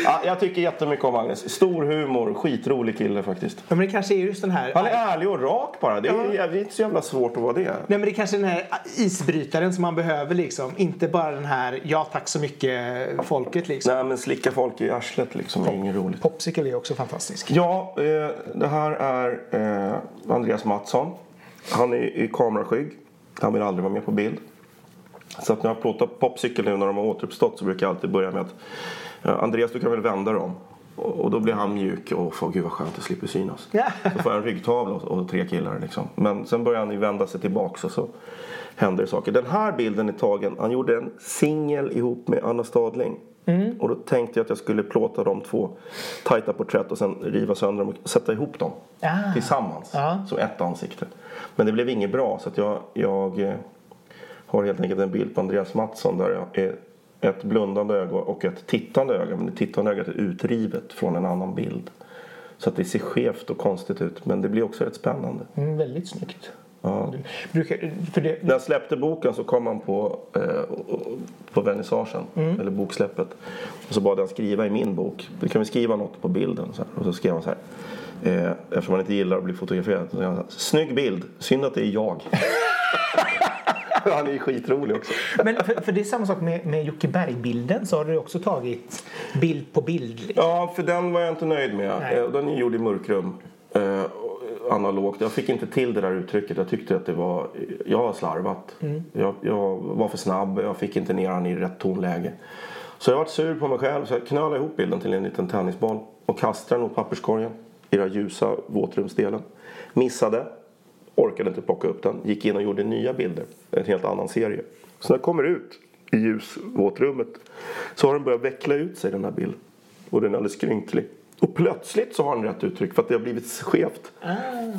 S2: Ja, jag tycker jättemycket om Magnus. Stor humor, skitrolig kille faktiskt.
S1: Ja, men det kanske är just den här...
S2: Han är ärlig och rak bara. Det är, det är inte så jävla svårt att vara det.
S1: Nej men det är kanske den här isbrytaren som man behöver liksom. Inte bara den här ja tack så mycket folket liksom.
S2: Nej men slicka folk i arslet liksom är inget roligt.
S1: Popsicle är också fantastisk.
S2: Ja, eh, det här är eh, Andreas Mattsson. Han är i kameraskygg. Han vill aldrig vara med på bild. Så att när jag plåtar Popsicle nu när de har återuppstått så brukar jag alltid börja med att Andreas du kan väl vända dem? Och, då blir han mjuk och får gud vad skönt jag slipper synas. Så får jag en ryggtavla och, tre killar liksom. Men sen börjar han ju vända sig tillbaks och så händer det saker. Den här bilden är tagen, han gjorde en singel ihop med Anna Stadling. Och då tänkte jag att jag skulle plåta de två tajta porträtt och sen riva sönder dem och sätta ihop dem
S1: Ah.
S2: tillsammans
S1: Ja.
S2: som ett ansikte. Men det blev inget bra så att jag, jag eh, har helt enkelt en bild på Andreas Mattsson där jag är ett blundande öga och ett tittande öga. Men det tittande ögat är utrivet från en annan bild. Så att det ser skevt och konstigt ut. Men det blir också rätt spännande.
S1: Mm, väldigt snyggt.
S2: Ja.
S1: Brukar, det,
S2: När jag släppte boken så kom han på, eh, på vernissagen, eller boksläppet. Och så bad han skriva i min bok. Då kan vi skriva något på bilden. Så här. Och så skrev han så här. Eh, eftersom han inte gillar att bli fotograferad. Så skrev han så här, Snygg bild, synd att det är jag. han är ju skitrolig också.
S1: men för, för det är samma sak med, med Jocke Berg-bilden så har du också tagit bild på bild.
S2: Ja, för den var jag inte nöjd med.
S1: Nej.
S2: Eh, Den är gjord i mörkrum. Eh, analogt. Jag fick inte till det där uttrycket. Jag tyckte att det var... Jag har slarvat. Jag, jag var för snabb. Jag fick inte ner han i rätt tonläge. Så jag var sur på mig själv. Så jag knölade ihop bilden till en liten tennisboll. Och kastade den mot papperskorgen. I den ljusa våtrumsdelen. Missade. Orkade inte plocka upp den. Gick in och gjorde nya bilder. En helt annan serie. Så när jag kommer ut i ljusvåtrummet så har den börjat veckla ut sig den här bilden. Och den är alldeles skrynklig. Och plötsligt så har den rätt uttryck för att det har blivit skevt.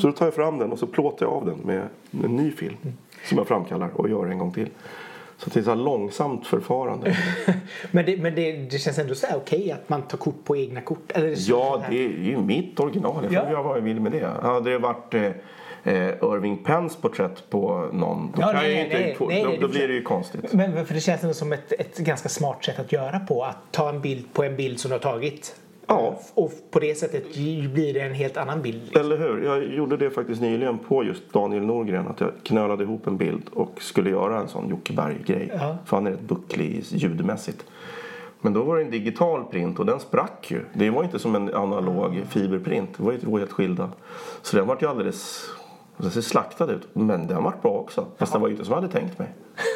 S2: Så då tar jag fram den och så plåtar jag av den med en ny film. Som jag framkallar och gör en gång till. Så det är så långsamt förfarande.
S1: Men, det, men det, det känns ändå så här okej att man tar kort på egna kort. Eller det
S2: Ja, det är ju mitt original. Jag får
S1: Ja.
S2: göra vad jag vill med det. Hade det varit eh, eh, Irving Penns porträtt på någon då,
S1: Ja,
S2: kan jag
S1: nej,
S2: ju inte,
S1: nej,
S2: då,
S1: nej,
S2: då blir det ju konstigt.
S1: Men för det känns som ett, ett ganska smart sätt att göra på. Att ta en bild på en bild som du har tagit.
S2: Ja.
S1: Och på det sättet blir det en helt annan bild. liksom.
S2: Eller hur? Jag gjorde det faktiskt nyligen på just Daniel Norgren. Att jag knölade ihop en bild och skulle göra en sån Jocke Berg-grej.
S1: Ja.
S2: För han är rätt bucklig ljudmässigt. Men då var det en digital print och den sprack ju. Det var inte som en analog fiberprint. Det var ju två helt skilda. Så den var ju alldeles... Den ser slaktad ut. Men den var bra också. Fast den var ju inte som jag hade tänkt mig.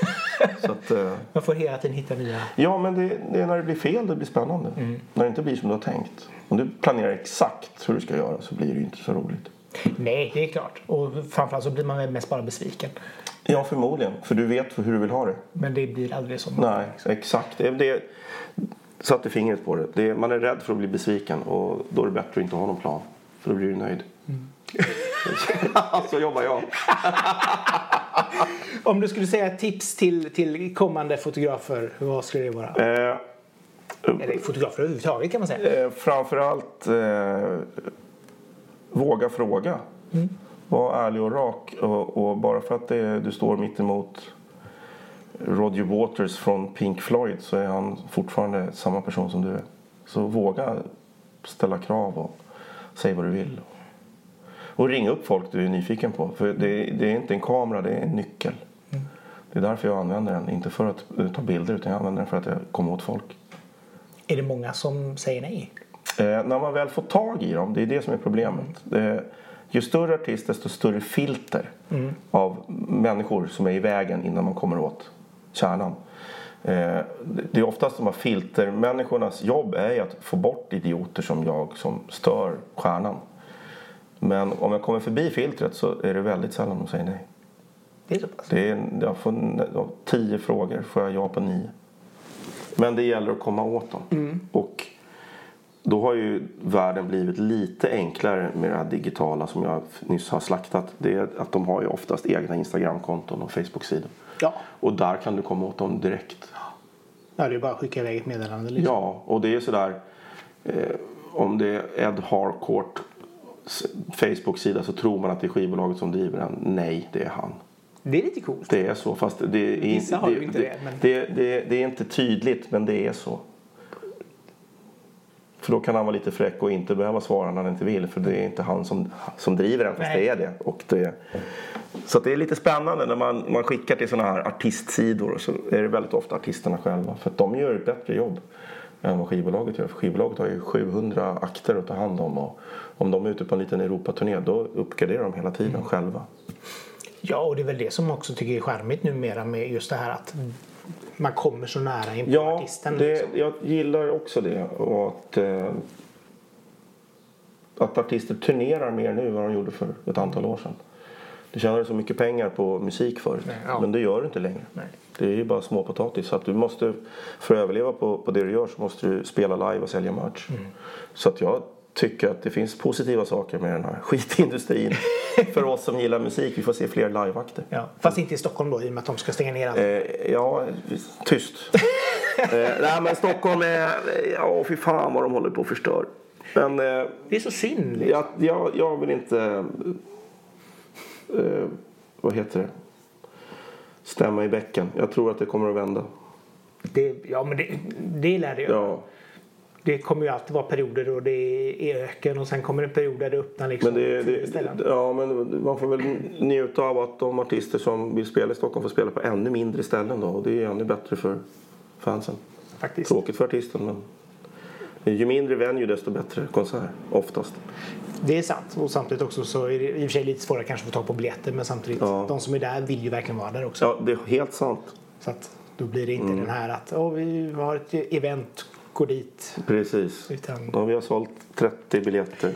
S2: Så att, eh,
S1: Man får hela tiden hitta nya.
S2: ja, men det, det är när det blir fel det blir spännande. När det inte blir som du har tänkt. Om du planerar exakt hur du ska göra så blir det inte så roligt.
S1: Nej, det är klart. Och framförallt så blir man mest bara besviken.
S2: Ja, förmodligen. För du vet hur du vill ha det.
S1: Men det blir aldrig som
S2: Nej, exakt. Det, det satte fingret på det. det. Man är rädd för att bli besviken och då är det bättre att inte ha någon plan. För då blir du nöjd. så jobbar jag.
S1: Om du skulle säga ett tips till, till kommande fotografer, vad skulle det vara?
S2: Eh,
S1: Eller fotografer överhuvudtaget kan man säga.
S2: eh, framförallt eh, våga fråga. Var ärlig och rak. Och, och bara för att det, du står mitt emot Roger Waters från Pink Floyd så är han fortfarande samma person som du är. Så våga ställa krav och säg vad du vill. Och ring upp folk du är nyfiken på. För det, det är inte en kamera, det är en nyckel. Det är därför jag använder den. Inte för att eh, ta bilder utan jag använder den för att jag kommer åt folk.
S1: Är det många som säger nej?
S2: Eh, när man väl får tag i dem, det är det som är problemet. Det, ju större artist desto större filter av människor som är i vägen innan man kommer åt kärnan. Eh, det är oftast de här filtermänniskornas jobb är ju att få bort idioter som jag som stör stjärnan. Men om jag kommer förbi filtret så är det väldigt sällan de säger nej.
S1: Det är så pass.
S2: Det är, jag får n- av tio frågor får jag ja på nio. Men det gäller att komma åt dem. Och då har ju världen blivit lite enklare med det här digitala som jag nyss har slaktat. Det är att de har ju oftast egna Instagramkonton och Facebook-sidor.
S1: Ja.
S2: Och där kan du komma åt dem direkt.
S1: ja, det är bara att skicka iväg ett meddelande. Liksom.
S2: Ja, och det är sådär. Eh, om det är Ed Harcourt Facebook-sida så tror man att det är skivbolaget som driver den. Nej, det är han.
S1: Det är lite coolt.
S2: Det är så, fast det är,
S1: Vissa har
S2: det,
S1: ju inte
S2: det,
S1: det, men-
S2: det, det, det är inte tydligt, men det är så. För då kan han vara lite fräck och inte behöva svara när han inte vill. För det är inte han som, som driver den, fast
S1: Nej.
S2: det är det. Och det. Så det är lite spännande när man, man skickar till sådana här artistsidor. Så är det väldigt ofta artisterna själva. För att de gör ett bättre jobb än vad skivbolaget gör. För skivbolaget har ju 700 akter att ta hand om. Och om de är ute på en liten Europaturné då uppgraderar de hela tiden
S1: Mm.
S2: själva.
S1: Ja, och det är väl det som också tycker är charmigt numera med just det här att man kommer så nära in på
S2: Ja,
S1: artisten.
S2: det,
S1: liksom.
S2: jag gillar också det. Och att, eh, att artister turnerar mer nu än vad de gjorde för ett antal år sedan. Du tjänade så mycket pengar på musik förut.
S1: Nej, ja.
S2: Men det gör du inte längre.
S1: Nej.
S2: Det är ju bara småpotatis. Så att du måste, för att överleva på, på det du gör så måste du spela live och sälja merch.
S1: Mm.
S2: Så att jag tycker att det finns positiva saker med den här skitindustrin. för oss som gillar musik. Vi får se fler liveakter.
S1: Ja. Fast inte i Stockholm då i och med att de ska stänga ner allt.
S2: Eh, ja, tyst. eh, nej, men Stockholm är... Ja, fy fan vad de håller på och förstör. Men eh,
S1: Det är så synd. liksom.
S2: jag, jag, jag vill inte... Eh, vad heter det? Stämma i bäcken. Jag tror att det kommer att vända.
S1: Det, ja, men det, det lär det göra.
S2: Ja.
S1: Det kommer ju alltid vara perioder då det är öken och sen kommer det perioder där det öppnar liksom
S2: Men, det, det, ja, men man får väl njuta av att de artister som vill spela i Stockholm får spela på ännu mindre ställen då. Och det är ännu bättre för fansen.
S1: Faktiskt.
S2: Tråkigt för artisten men ju mindre venue desto bättre konsert oftast.
S1: Det är sant. Och samtidigt också så är det i och för sig lite svårare kanske att få tag på biljetter men samtidigt
S2: Ja.
S1: de som är där vill ju verkligen vara där också.
S2: Ja, det är helt sant.
S1: Så att då blir det inte
S2: Mm.
S1: den här att Åh, vi har ett event, gå dit.
S2: Precis.
S1: Utan-
S2: Ja, vi har sålt 30 biljetter.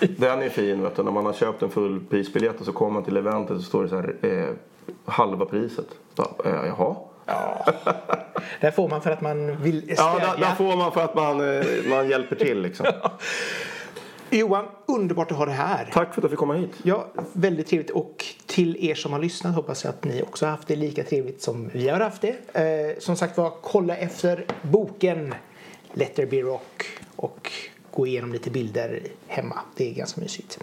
S2: Den är fin vet du. När man har köpt en fullprisbiljett och så kommer man till eventet så står det så här eh, halva priset. Ja, eh, jaha.
S1: Där får man för att man vill stödja.
S2: Ja, där, där får man för att man, eh, man hjälper till liksom.
S1: Johan, underbart att ha det här.
S2: Tack för att jag fick komma hit.
S1: Ja, väldigt trevligt. Och till er som har lyssnat hoppas jag att ni också har haft det lika trevligt som vi har haft det. Eh, som sagt var, kolla efter boken Let there be rock och gå igenom lite bilder hemma. Det är ganska mysigt.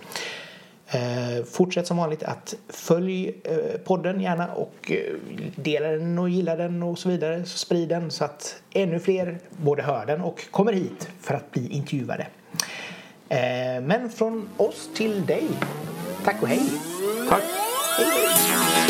S1: Eh, fortsätt som vanligt att följ eh, podden gärna och eh, dela den och gilla den och så vidare. Så sprid den så att ännu fler både hör den och kommer hit för att bli intervjuade. Eh, men från oss till dig. Tack och hej!
S2: Tack.
S1: Hej.